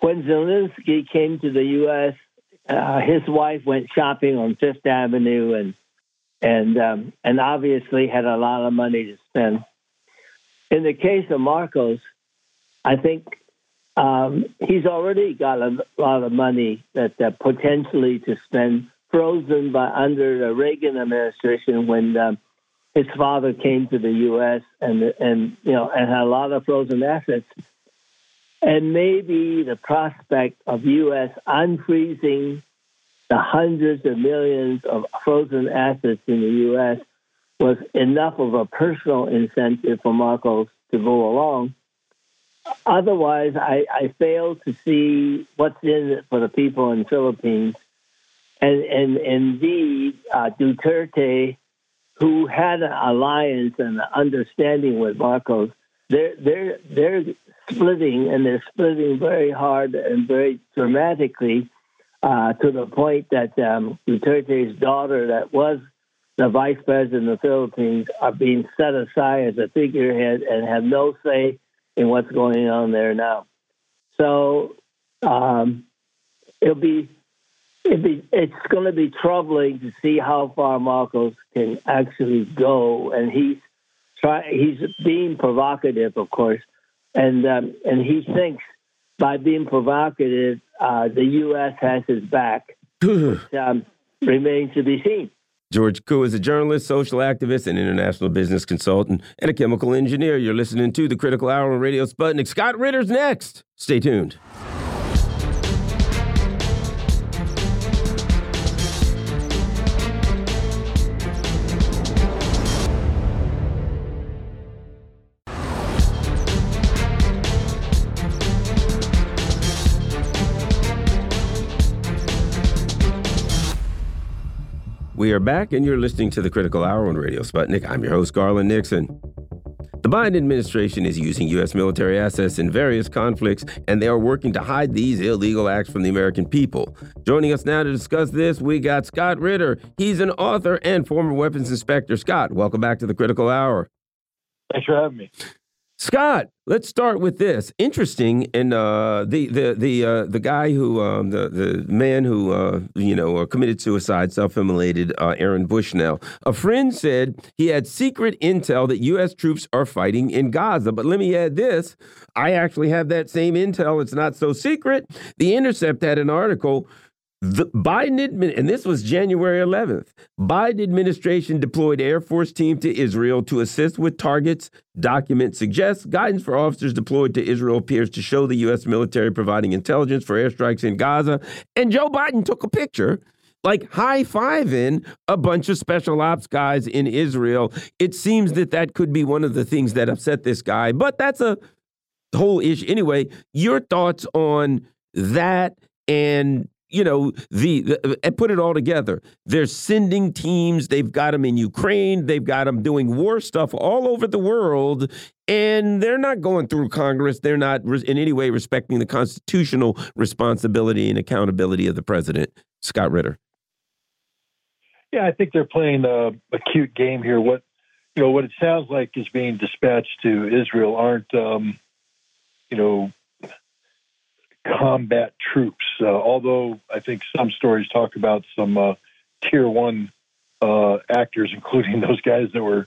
S8: When Zelensky came to the U.S., uh, his wife went shopping on Fifth Avenue and and um, and obviously had a lot of money to spend. In the case of Marcos, I think um, he's already got a lot of money that uh, potentially to spend frozen by under the Reagan administration when um, his father came to the U.S. and and you know and had a lot of frozen assets, and maybe the prospect of U.S. unfreezing the hundreds of millions of frozen assets in the U.S. was enough of a personal incentive for Marcos to go along. Otherwise, I, I fail to see what's in it for the people in the Philippines and, and indeed, uh, Duterte, who had an alliance and an understanding with Marcos, they're, they're, they're splitting, and they're splitting very hard and very dramatically uh, to the point that um, Duterte's daughter, that was the vice president of the Philippines, are being set aside as a figurehead and have no say in what's going on there now. So um, it'll be be, it's going to be troubling to see how far Marcos can actually go, and he's try he's being provocative, of course, and um, and he thinks by being provocative, uh, the U.S. has his back. (laughs) which, um, remains to be seen.
S1: George Koo is a journalist, social activist, and international business consultant, and a chemical engineer. You're listening to the Critical Hour on Radio Sputnik. Scott Ritter's next. Stay tuned. We are back, and you're listening to the Critical Hour on Radio Sputnik. I'm your host, Garland Nixon. The Biden administration is using U.S. military assets in various conflicts, and they are working to hide these illegal acts from the American people. Joining us now to discuss this, we got Scott Ritter. He's an author and former weapons inspector. Scott, welcome back to the Critical Hour.
S9: Thanks for having me.
S1: Scott, let's start with this. Interesting, and uh, the the the uh, the guy who um, the the man who uh, you know uh, committed suicide, self-immolated, uh, Aaron Bushnell. A friend said he had secret intel that U.S. troops are fighting in Gaza. But let me add this: I actually have that same intel. It's not so secret. The Intercept had an article the Biden admin, and this was January 11th. Biden administration deployed Air Force team to Israel to assist with targets. Document suggests guidance for officers deployed to Israel appears to show the U.S. military providing intelligence for airstrikes in Gaza. And Joe Biden took a picture like high fiving a bunch of special ops guys in Israel. It seems that that could be one of the things that upset this guy, but that's a whole issue. Anyway, your thoughts on that and you know the, the and put it all together. They're sending teams. They've got them in ukraine. They've got them doing war stuff all over the world and they're not going through congress. They're not in any way respecting the constitutional responsibility and accountability of the president scott ritter.
S9: Yeah i think they're playing a, a cute game here. What you know what it sounds like is being dispatched to israel aren't um, you know combat troops. Uh, although I think some stories talk about some uh, tier one uh, actors, (laughs) including those guys that were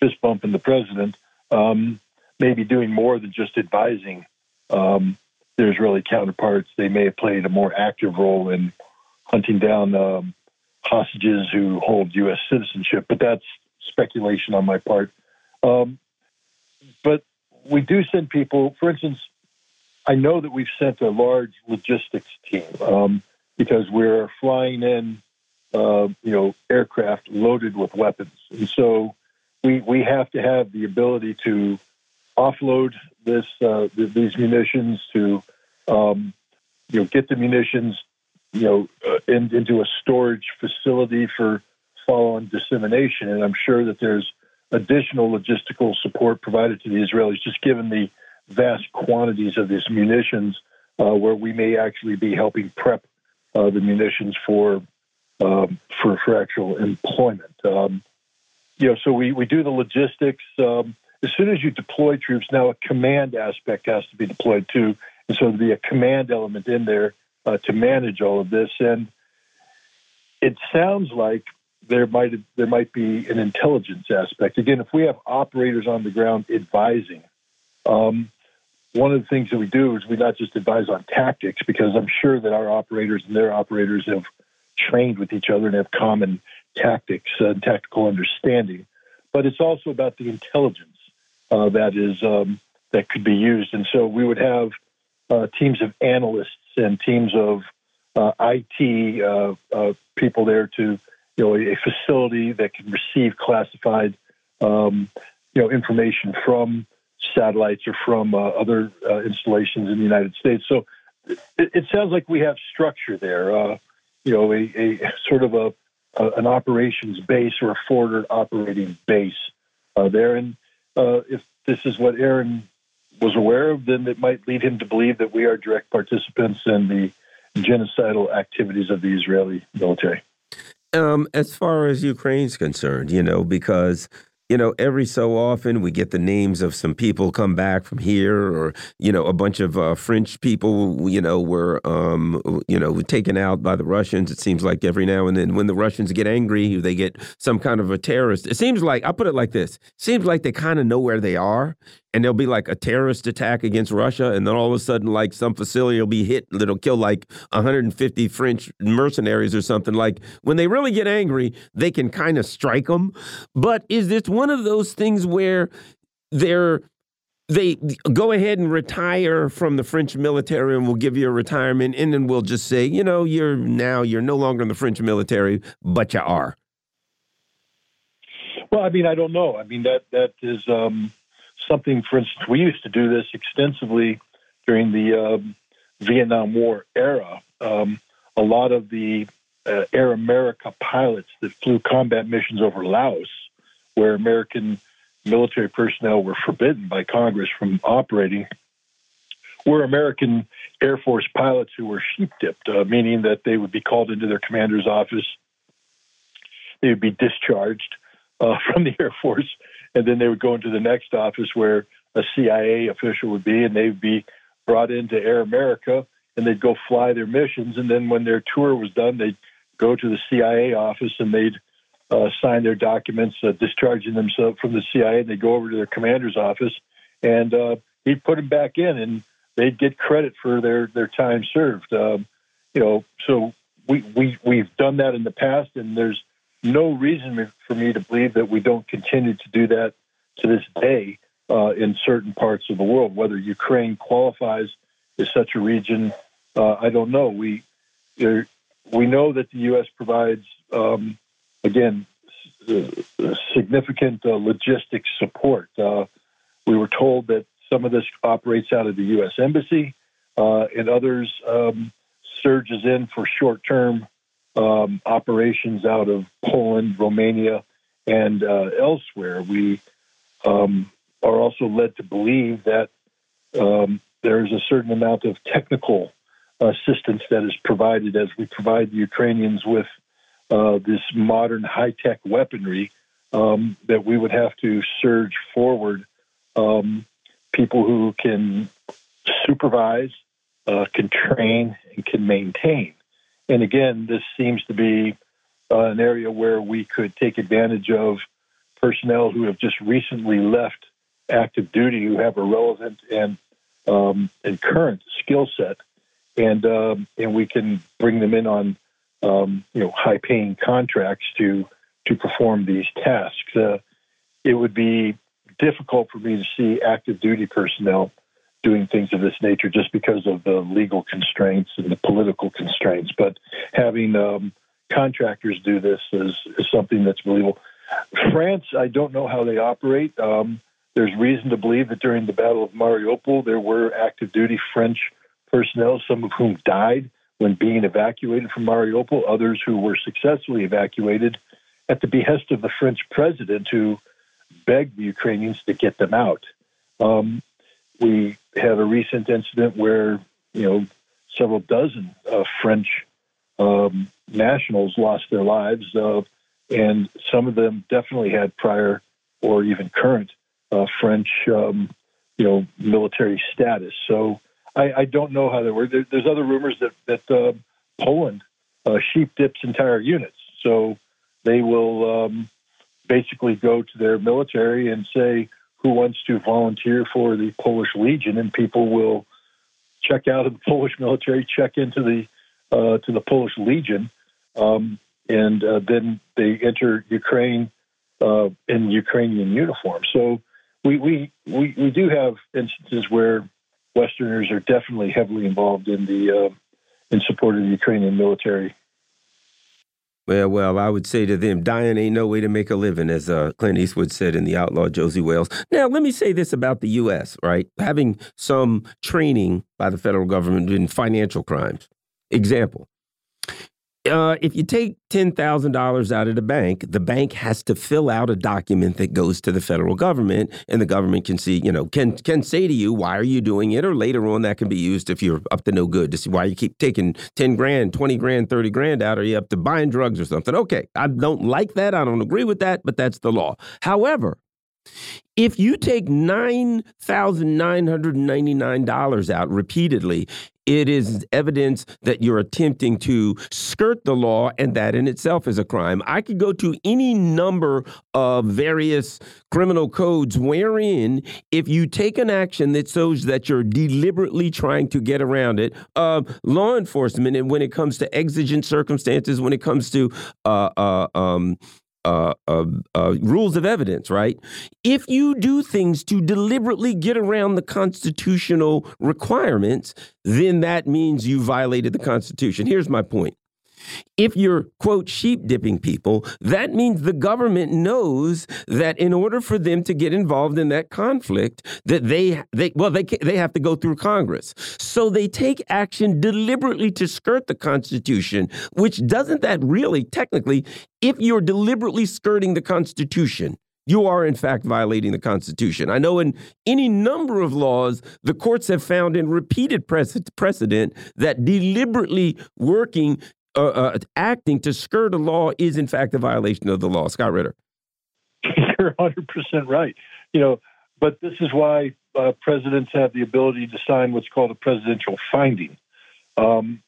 S9: fist bumping the president, um, maybe doing more than just advising um, their Israeli counterparts. They may have played a more active role in hunting down um, hostages who hold U.S. citizenship, but that's speculation on my part. Um, but we do send people, for instance, I know that we've sent a large logistics team um, because we're flying in, uh, you know, aircraft loaded with weapons, and so we we have to have the ability to offload this uh, these munitions to, um, you know, get the munitions, you know, uh, in, into a storage facility for follow-on dissemination, and I'm sure that there's additional logistical support provided to the Israelis, just given the vast quantities of these munitions, uh, where we may actually be helping prep uh, the munitions for um, for for actual employment. Um, you know, so we we do the logistics. Um, as soon as you deploy troops, now a command aspect has to be deployed too, and so there'll be a command element in there uh, to manage all of this. And it sounds like there might there might be an intelligence aspect. Again, if we have operators on the ground advising, um, one of the things that we do is we not just advise on tactics because I'm sure that our operators and their operators have trained with each other and have common tactics and tactical understanding, but it's also about the intelligence uh, that is um, that could be used. And so we would have uh, teams of analysts and teams of uh, IT uh, uh, people there to you know a facility that can receive classified um, you know information from satellites or from uh, other uh, installations in the United States. So it, it, sounds like we have structure there. Uh, you know, a, a sort of a, a, an operations base or a forward operating base uh, there. And uh, if this is what Aaron was aware of, then it might lead him to believe that we are direct participants in the genocidal activities of the Israeli military.
S1: Um, as far as Ukraine's concerned, you know, because you know, every so often we get the names of some people come back from here, or you know, a bunch of uh, French people, you know, were um, you know taken out by the Russians. It seems like every now and then, when the Russians get angry, they get some kind of a terrorist. It seems like I put it like this: seems like they kind of know where they are, and there'll be like a terrorist attack against Russia, and then all of a sudden, like some facility will be hit that'll kill like 150 French mercenaries or something. Like when they really get angry, they can kind of strike them. But is this one of those things where they're they go ahead and retire from the French military and we'll give you a retirement and then we'll just say, you know, you're now you're no longer in the French military, but you are.
S9: Well, I mean, I don't know. I mean that that is um something, for instance, we used to do this extensively during the um, Vietnam War era. Um, a lot of the uh, Air America pilots that flew combat missions over Laos, where American military personnel were forbidden by Congress from operating, were American Air Force pilots who were sheep dipped, uh, meaning that they would be called into their commander's office. They would be discharged uh, (laughs) from the Air Force, and then they would go into the next office where a CIA official would be, and they would be brought into Air America, and they'd go fly their missions. And then when their tour was done, they'd go to the CIA office and they'd uh, sign their documents uh, discharging themselves from the CIA. and They'd go over to their commander's office, and uh, he'd put them back in, and they'd get credit for their their time served. Um, you know, so we we we've done that in the past, and there's no reason for me to believe that we don't continue to do that to this day uh, in certain parts of the world. Whether Ukraine qualifies as such a region, uh, I don't know. We we know that the U.S. provides um, again significant uh, logistics support. Uh, we were told that some of this operates out of the U.S. Embassy, uh, and others um, surges in for short-term um, operations out of Poland, Romania, and uh, elsewhere. We um, are also led to believe that um, there is a certain amount of technical assistance that is provided as we provide the Ukrainians with uh, this modern high tech weaponry um, that we would have to surge forward um, people who can supervise, uh, can train, and can maintain. And again, this seems to be uh, an area where we could take advantage of personnel who have just recently left active duty, who have a relevant and um, and current skill set, and um, and we can bring them in on um, you know high paying contracts to to perform these tasks. Uh, it would be difficult for me to see active duty personnel doing things of this nature just because of the legal constraints and the political constraints. But having um, contractors do this is, is, something that's believable. France, I don't know how they operate. Um, there's reason to believe that during the Battle of Mariupol, there were active duty French personnel, some of whom died when being evacuated from Mariupol, others who were successfully evacuated at the behest of the French president, who begged the Ukrainians to get them out. Um, we had a recent incident where you know several dozen uh, French um, nationals lost their lives, uh, and some of them definitely had prior or even current uh, French, um, you know, military status. So I, I, don't know how they work. There, there's other rumors that that uh, Poland uh, sheep dips entire units, so they will um, basically go to their military and say who wants to volunteer for the Polish Legion, and people will check out of the (laughs) Polish military, check into the uh, to the Polish Legion, um, and uh, then they enter Ukraine uh, in Ukrainian uniform. So we, we we we do have instances where Westerners are definitely heavily involved in the uh, in support of the Ukrainian military
S1: well, well, I would say to them, dying ain't no way to make a living, as uh, Clint Eastwood said in The Outlaw Josey Wales. Now, let me say this about the U.S., right? Having some training by the federal government in financial crimes. Example uh, if you take $10,000 out of the bank, the bank has to fill out a document that goes to the federal government, and the government can see, you know, can can say to you, why are you doing it? Or later on, that can be used if you're up to no good to see why you keep taking 10 grand, 20 grand, 30 grand out. Are you up to buying drugs or something? Okay, I don't like that. I don't agree with that, but that's the law. However, if you take $9,999 out repeatedly, it is evidence that you're attempting to skirt the law, and that in itself is a crime. I could go to any number of various criminal codes wherein, if you take an action that shows that you're deliberately trying to get around it, uh, law enforcement, and when it comes to exigent circumstances, when it comes to uh, uh, um, uh, uh, uh, rules of evidence, right? If you do things to deliberately get around the constitutional requirements, then that means you violated the Constitution. Here's my point. If you're, quote, sheep dipping people, that means the government knows that in order for them to get involved in that conflict, that they, they well, they, they have to go through Congress. So they take action deliberately to skirt the Constitution, which doesn't that really, technically, if you're deliberately skirting the Constitution, you are in fact violating the Constitution. I know in any number of laws, the courts have found in repeated precedent that deliberately working, uh, uh, acting to skirt a law is in fact a violation of the law. Scott Ritter.
S9: You're 100% right. You know, but this is why uh, presidents have the ability to sign what's called a presidential finding. Um,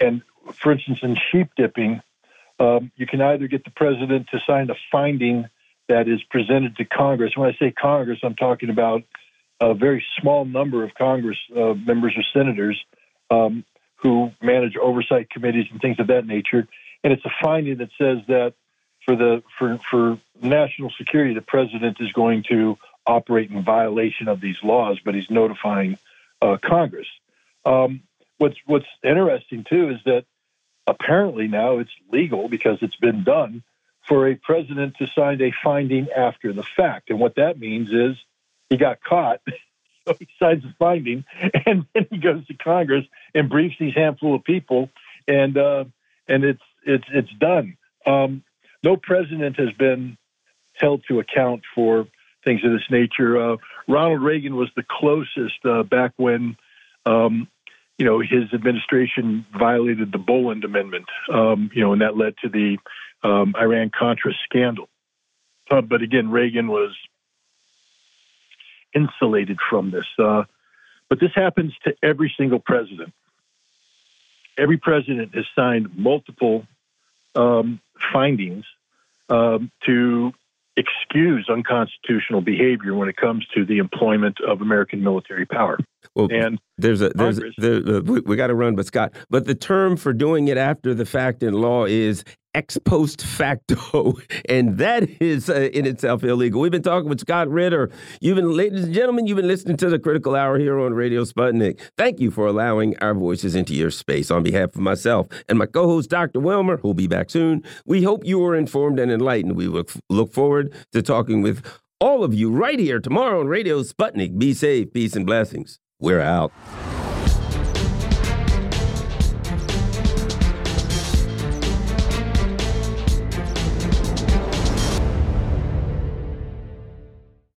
S9: and for instance, in sheep dipping, um, you can either get the president to sign a finding that is presented to Congress. When I say Congress, I'm talking about a very small number of Congress uh, members or senators um, who manage oversight committees and things of that nature. And it's a finding that says that for the for for national security, the president is going to operate in violation of these laws, but he's notifying uh, Congress. Um, what's what's interesting too is that apparently now it's legal because it's been done for a president to sign a finding after the fact. And what that means is he got caught, (laughs) so he signs a finding, (laughs) and then he goes to Congress and briefs these handful of people, and uh, and it's it's it's done. Um, no president has been held to account for things of this nature. Uh, Ronald Reagan was the closest uh, back when. Um, you know, his administration violated the Boland Amendment, um, you know, and that led to the um, Iran Contra scandal. Uh, but again, Reagan was insulated from this. Uh, but this happens to every single president. Every president has signed multiple um, findings um, to excuse unconstitutional behavior when it comes to the employment of American military power.
S1: Well, and there's a there's a, there, uh, we, we got to run, but Scott, but the term for doing it after the fact in law is ex post facto, (laughs) and that is uh, in itself illegal. We've been talking with Scott Ritter. You've been, ladies and gentlemen, you've been listening to the Critical Hour here on Radio Sputnik. Thank you for allowing our voices into your space. On behalf of myself and my co-host, Dr. Wilmer, who'll be back soon, we hope you are informed and enlightened. We look look forward to talking with all of you right here tomorrow on Radio Sputnik. Be safe, peace, and blessings. We're out.